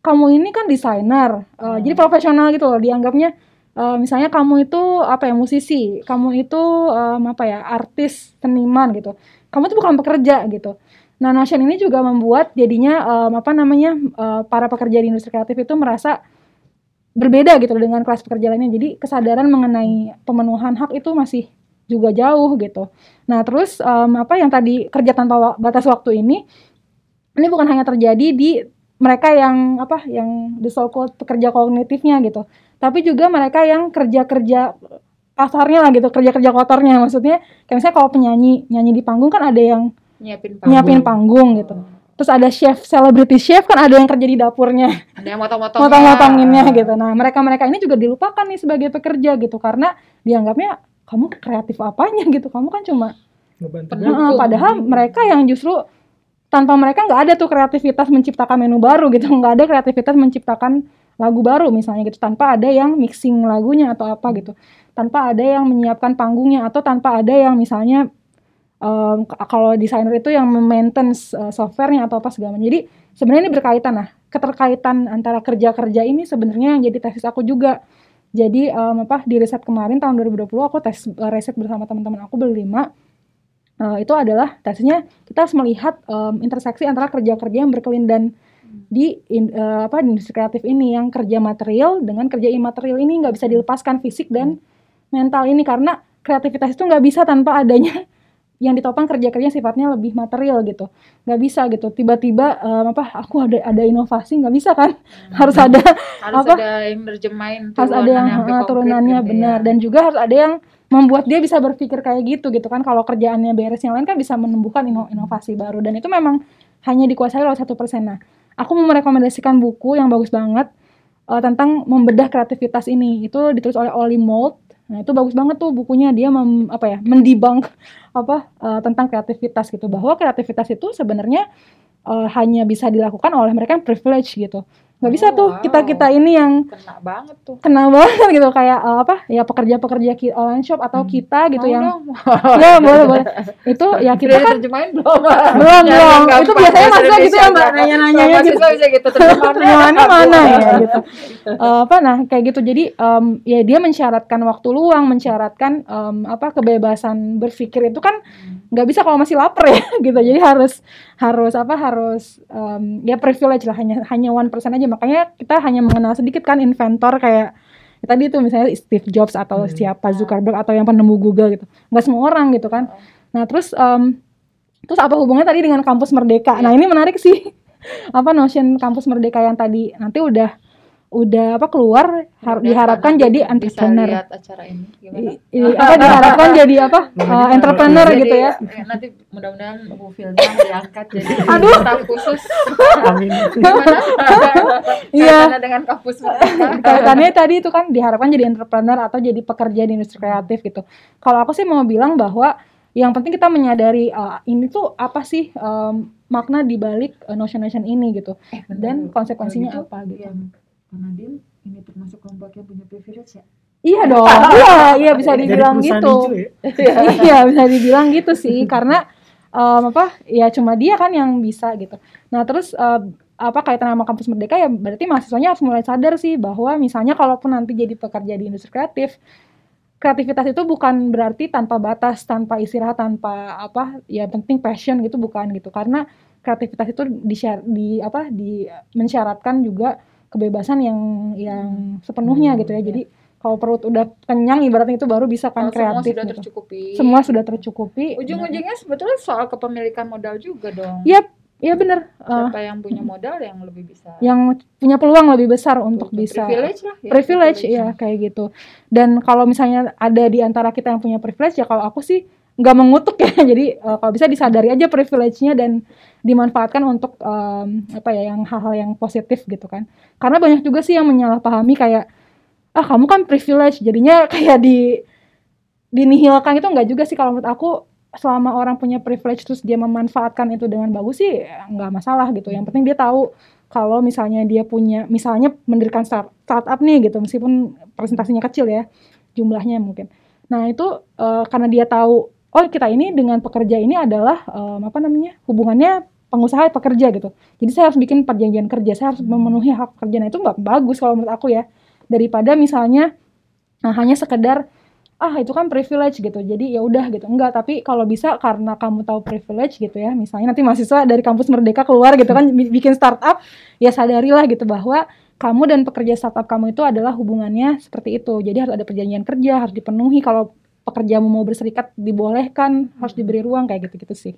Speaker 3: kamu ini kan desainer, eh,
Speaker 2: Hmm.
Speaker 3: jadi profesional gitu loh dianggapnya. Eh, misalnya kamu itu apa ya musisi, kamu itu em, apa ya artis, seniman gitu. Kamu tuh bukan pekerja gitu. Nah Notion ini juga membuat jadinya em, apa namanya eh, para pekerja di industri kreatif itu merasa berbeda gitu dengan kelas pekerja lainnya. Jadi kesadaran mengenai pemenuhan hak itu masih juga jauh gitu. Nah terus em, apa yang tadi kerja tanpa batas waktu ini, ini bukan hanya terjadi di mereka yang apa yang the pekerja kognitifnya gitu, tapi juga mereka yang kerja-kerja kasarnya lah gitu, kerja-kerja kotornya. Maksudnya kayak misalnya kalau penyanyi nyanyi di panggung kan ada yang
Speaker 2: nyiapin panggung.
Speaker 3: nyiapin panggung gitu. Terus ada chef, celebrity chef kan ada yang kerja di dapurnya
Speaker 2: ada yang motong-motong
Speaker 3: motong-motonginnya gitu. Nah, mereka-mereka ini juga dilupakan nih sebagai pekerja gitu karena dianggapnya kamu kreatif apanya gitu. Kamu kan cuma. Heeh, padahal mereka yang justru tanpa mereka nggak ada tuh kreativitas menciptakan menu baru gitu, nggak ada kreativitas menciptakan lagu baru misalnya gitu tanpa ada yang mixing lagunya atau apa gitu, tanpa ada yang menyiapkan panggungnya atau tanpa ada yang misalnya k- kalau desainer itu yang maintenance eh, softwarenya atau apa segala macam. Jadi sebenarnya ini berkaitan nah keterkaitan antara kerja-kerja ini sebenarnya yang jadi tesis aku juga. Jadi em, apa di riset kemarin tahun 2020 aku tes eh, riset bersama teman-teman aku berlima Eh, itu adalah tesisnya kita harus melihat em, interseksi antara kerja-kerja yang berkelindan di in- eh, apa industri kreatif ini yang kerja material dengan kerja imaterial ini nggak bisa dilepaskan fisik dan mental ini karena kreativitas itu nggak bisa tanpa adanya yang ditopang kerja-kerja sifatnya lebih material gitu. Nggak bisa gitu. Tiba-tiba em, apa aku ada ada inovasi nggak bisa kan? Harus ada
Speaker 2: harus
Speaker 3: apa?
Speaker 2: ada yang nerjemahin
Speaker 3: harus ada yang uh,
Speaker 2: konkret
Speaker 3: turunannya
Speaker 2: gitu
Speaker 3: benar.
Speaker 2: Ya.
Speaker 3: dan juga harus ada yang membuat dia bisa berpikir kayak gitu gitu kan. Kalau kerjaannya beres yang lain kan bisa menumbuhkan ino- inovasi baru. Dan itu memang hanya dikuasai oleh satu persen. Nah aku mau merekomendasikan buku yang bagus banget uh, tentang membedah kreativitas ini. Itu ditulis oleh Oli Mold nah itu bagus banget tuh bukunya. Dia mem, apa ya mendibang apa uh, tentang kreativitas gitu. Bahwa kreativitas itu sebenarnya uh, hanya bisa dilakukan oleh mereka yang privilege gitu nggak bisa
Speaker 2: Oh,
Speaker 3: tuh
Speaker 2: wow.
Speaker 3: kita kita ini yang
Speaker 2: Kena banget tuh.
Speaker 3: kenal banget gitu kayak eh, apa ya pekerja-pekerja ki- online shop atau
Speaker 1: Hmm.
Speaker 3: kita gitu
Speaker 2: Mau
Speaker 3: yang
Speaker 2: dong.
Speaker 3: ya boleh boleh itu ya kita
Speaker 2: Sudah
Speaker 3: kan
Speaker 2: diterjemahin belum?
Speaker 3: belum belum itu biasanya mahasiswa gitu ya mbak
Speaker 2: aja.
Speaker 3: nanya-nanya
Speaker 2: Kalau
Speaker 3: gitu
Speaker 2: bisa gitu terjemahannya.
Speaker 3: mana ya gitu Eh, apa nah kayak gitu jadi em, ya dia mensyaratkan waktu luang mensyaratkan em, apa kebebasan berpikir itu kan nggak bisa kalau masih lapar ya gitu jadi harus harus apa harus em, ya privilege lah hanya hanya one persen aja makanya kita hanya mengenal sedikit kan inventor kayak ya tadi itu misalnya Steve Jobs atau
Speaker 1: Hmm.
Speaker 3: siapa Zuckerberg atau yang penemu Google gitu. Nggak semua orang gitu kan. Nah terus em, terus apa hubungannya tadi dengan kampus merdeka? Nah ini menarik sih. Apa notion kampus merdeka yang tadi? Nanti udah udah apa keluar har- diharapkan jadi
Speaker 2: bisa
Speaker 3: entrepreneur
Speaker 2: lihat acara ini gimana?
Speaker 3: I- i- apa diharapkan jadi apa uh, entrepreneur
Speaker 2: Jadi,
Speaker 3: gitu ya
Speaker 2: eh, nanti mudah-mudahan Bu Filda diangkat jadi
Speaker 3: Aduh.
Speaker 2: staf khusus.
Speaker 1: Amin.
Speaker 2: Gimana?
Speaker 3: Iya.
Speaker 2: Dengan kampus
Speaker 3: kaitannya tadi itu kan diharapkan jadi entrepreneur atau jadi pekerja di industri kreatif gitu kalau aku sih mau bilang bahwa yang penting kita menyadari uh, ini tuh apa sih um, makna dibalik uh, notion-notion ini gitu
Speaker 2: Eh,
Speaker 3: dan konsekuensinya
Speaker 2: gitu,
Speaker 3: apa gitu
Speaker 2: Yang Kanadin ini termasuk kelompok yang punya privilege ya?
Speaker 3: iya dong. Iya iya bisa
Speaker 1: Jadi
Speaker 3: dibilang
Speaker 1: perusahaan
Speaker 3: gitu.
Speaker 1: hijau ya.
Speaker 3: iya bisa dibilang gitu sih. Karena em, apa ya cuma dia kan yang bisa gitu. Nah terus eh, apa kaitan sama kampus merdeka ya berarti mahasiswanya harus mulai sadar sih bahwa misalnya kalaupun nanti jadi pekerja di industri kreatif kreativitas itu bukan berarti tanpa batas tanpa istirahat tanpa apa ya penting passion gitu bukan gitu. Karena kreativitas itu di, di apa di mensyaratkan juga kebebasan yang yang sepenuhnya
Speaker 1: Hmm,
Speaker 3: gitu ya
Speaker 2: iya.
Speaker 3: jadi kalau perut udah kenyang ibaratnya itu baru bisa kan
Speaker 2: semua
Speaker 3: kreatif
Speaker 2: sudah
Speaker 3: gitu.
Speaker 2: tercukupi.
Speaker 3: semua sudah tercukupi
Speaker 2: Ujung-ujungnya sebetulnya soal kepemilikan modal juga dong.
Speaker 3: Iya, iya bener Eh,
Speaker 2: Siapa yang punya modal yang lebih bisa.
Speaker 3: yang punya peluang lebih besar untuk bisa
Speaker 2: privilege lah. ya,
Speaker 3: privilege ya kayak gitu dan kalau misalnya ada di antara kita yang punya privilege ya kalau aku sih nggak mengutuk ya jadi eh, kalau bisa disadari aja privilege-nya dan dimanfaatkan untuk em, apa ya yang hal-hal yang positif gitu kan. Karena banyak juga sih yang menyalahpahami kayak ah kamu kan privilege. Jadinya kayak di dinihilkan itu nggak juga sih. Kalau menurut aku selama orang punya privilege terus dia memanfaatkan itu dengan bagus sih nggak masalah gitu. Yang penting dia tahu kalau misalnya dia punya misalnya mendirikan start, startup nih gitu meskipun presentasinya kecil ya jumlahnya mungkin. Nah itu eh, karena dia tahu oh kita ini dengan pekerja ini adalah em, apa namanya hubungannya pengusaha pekerja gitu. Jadi saya harus bikin perjanjian kerja saya harus memenuhi hak pekerja nah itu nggak bagus kalau menurut aku ya. Daripada misalnya nah, hanya sekedar ah itu kan privilege gitu. Jadi ya udah gitu. Enggak tapi kalau bisa karena kamu tahu privilege gitu ya misalnya nanti mahasiswa dari kampus merdeka keluar gitu kan bi- bikin startup ya sadarilah gitu bahwa kamu dan pekerja startup kamu itu adalah hubungannya seperti itu. Jadi harus ada perjanjian kerja harus dipenuhi. Kalau pekerjamu mau berserikat dibolehkan harus diberi ruang kayak gitu gitu sih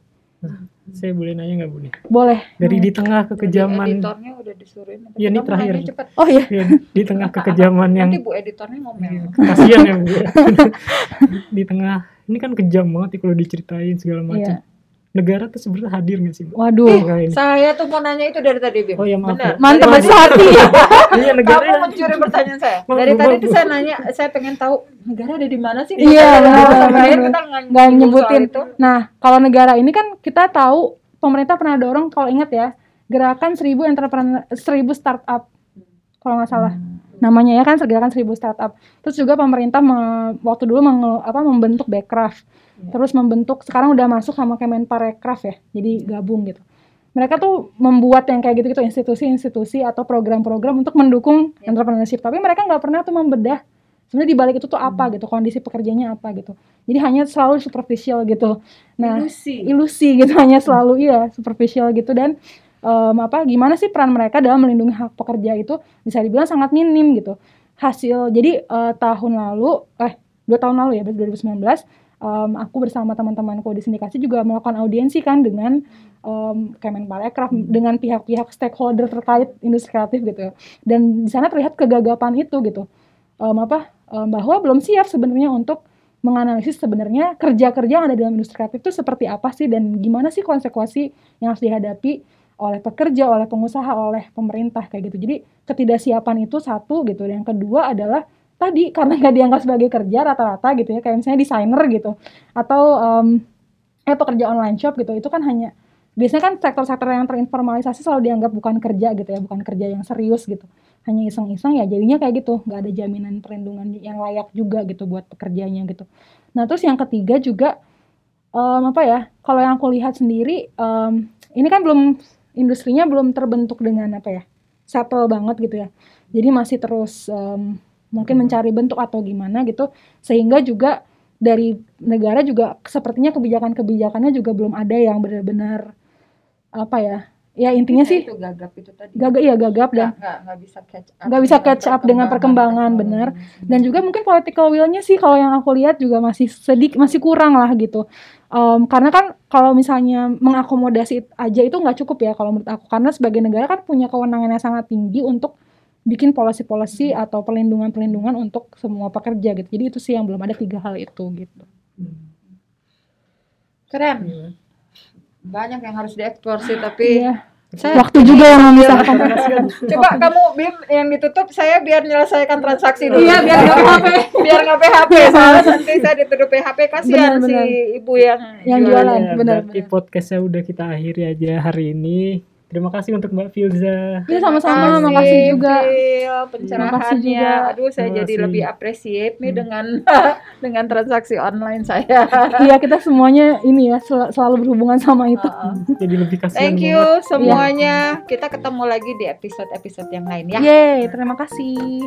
Speaker 1: Saya boleh nanya nggak bu nih?
Speaker 3: boleh
Speaker 1: Dari
Speaker 3: Hmm.
Speaker 1: di tengah
Speaker 2: Jadi
Speaker 1: kekejaman,
Speaker 2: editornya udah disuruhin.
Speaker 1: Iya, ini terakhir.
Speaker 3: oh iya
Speaker 1: ya, di tengah kekejaman yang
Speaker 2: Nanti bu editornya ngomel.
Speaker 1: kasihan ya bu. di tengah ini kan kejam banget ya kalau diceritain segala macam.
Speaker 3: Iya.
Speaker 1: Negara tuh sebenarnya hadir nggak sih
Speaker 3: waduh
Speaker 1: ini.
Speaker 2: Saya tuh mau nanya itu dari tadi, Bim.
Speaker 1: Oh ya maaf.
Speaker 2: Benar.
Speaker 3: Mantap banget hati
Speaker 1: Iya negara.
Speaker 2: Kamu mencuri pertanyaan saya. Dari tadi
Speaker 1: maaf,
Speaker 2: tuh saya nanya, saya pengen tahu negara ada di mana sih?
Speaker 3: Iya, benar,
Speaker 2: kita nggak
Speaker 3: nyebutin.
Speaker 2: itu.
Speaker 3: Nah, kalau negara ini kan kita tahu pemerintah pernah dorong kalau ingat ya gerakan 1000 entrepreneur 1000 startup kalau nggak salah namanya ya kan gerakan 1000 startup. Terus juga pemerintah me- waktu dulu menge- apa membentuk Backcraft.
Speaker 2: Iya.
Speaker 3: Terus membentuk sekarang udah masuk sama Kemenparekraf ya. Jadi gabung gitu. Mereka tuh membuat yang kayak gitu-gitu institusi-institusi atau program-program untuk mendukung
Speaker 2: Iya.
Speaker 3: entrepreneurship. Tapi mereka nggak pernah tuh membedah sebenarnya di balik itu tuh apa gitu, kondisi pekerjanya apa gitu. Jadi hanya selalu superficial gitu. Nah,
Speaker 2: Ilusi.
Speaker 3: ilusi gitu hanya selalu iya superficial gitu dan em, apa gimana sih peran mereka dalam melindungi hak pekerja itu bisa dibilang sangat minim gitu hasil jadi eh, tahun lalu eh dua tahun lalu ya berarti 2019 em, aku bersama teman-temanku di sindikasi juga melakukan audiensi kan dengan em, Kemenparekraf dengan pihak-pihak stakeholder terkait industri kreatif gitu dan di sana terlihat kegagapan itu gitu Em, apa em, bahwa belum siap sebenarnya untuk menganalisis sebenarnya kerja-kerja yang ada dalam industri kreatif itu seperti apa sih dan gimana sih konsekuensi yang harus dihadapi oleh pekerja, oleh pengusaha, oleh pemerintah kayak gitu. Jadi ketidaksiapan itu satu gitu. Dan yang kedua adalah tadi karena nggak dianggap sebagai kerja rata-rata gitu ya, kayak misalnya desainer gitu atau em, eh pekerja online shop gitu. Itu kan hanya biasanya kan sektor-sektor yang terinformalisasi selalu dianggap bukan kerja gitu ya, bukan kerja yang serius gitu. Hanya iseng-iseng ya jadinya kayak gitu, nggak ada jaminan perlindungan yang layak juga gitu buat pekerjanya gitu. Nah terus yang ketiga juga em, apa ya? Kalau yang aku lihat sendiri, em, ini kan belum industrinya belum terbentuk dengan apa ya? Settle banget gitu ya. Jadi masih terus em, mungkin mencari bentuk atau gimana gitu, sehingga juga dari negara juga sepertinya kebijakan-kebijakannya juga belum ada yang benar-benar apa ya? Ya intinya sih
Speaker 2: itu gagap itu tadi.
Speaker 3: gagap iya gagap dan
Speaker 2: nggak bisa catch up
Speaker 3: nggak bisa catch up dengan perkembangan, bener. dan juga mungkin political will-nya sih kalau yang aku lihat juga masih sedikit masih kurang lah gitu Em, karena kan kalau misalnya mengakomodasi aja itu nggak cukup ya kalau menurut aku karena sebagai negara kan punya kewenangan yang sangat tinggi untuk bikin policy-policy atau perlindungan-perlindungan untuk semua pekerja gitu jadi itu sih yang belum ada tiga hal itu gitu
Speaker 2: keren
Speaker 1: Iya.
Speaker 2: banyak yang harus dieksplor sih tapi
Speaker 3: Iya.
Speaker 2: saya
Speaker 3: waktu juga yang memisahkan
Speaker 2: coba kamu bim yang ditutup saya biar menyelesaikan transaksi dulu
Speaker 3: Iya, biar nggak PHP.
Speaker 2: biar nggak PHP soalnya nanti saya dituduh PHP kasihan
Speaker 3: Benar,
Speaker 2: si
Speaker 3: benar.
Speaker 2: ibu yang
Speaker 3: Yang
Speaker 2: jualan.
Speaker 3: jualan.
Speaker 1: Ya,
Speaker 3: benar,
Speaker 1: berarti
Speaker 3: benar.
Speaker 1: podcastnya udah kita akhiri aja hari ini. Terima kasih untuk Mbak Filza.
Speaker 3: Iya sama-sama
Speaker 2: Terima
Speaker 3: makasih juga
Speaker 2: Phil, pencerahannya.
Speaker 3: juga.
Speaker 2: Aduh, saya
Speaker 1: Terima
Speaker 2: jadi
Speaker 1: kasih.
Speaker 2: lebih appreciate nih
Speaker 1: Hmm.
Speaker 2: dengan dengan transaksi online saya.
Speaker 3: iya kita semuanya ini ya sel- selalu berhubungan sama itu
Speaker 1: Jadi lebih kasihan
Speaker 2: Thank
Speaker 1: banget.
Speaker 2: you semuanya. Kita ketemu lagi di episode-episode yang lain ya.
Speaker 3: Yeay terima kasih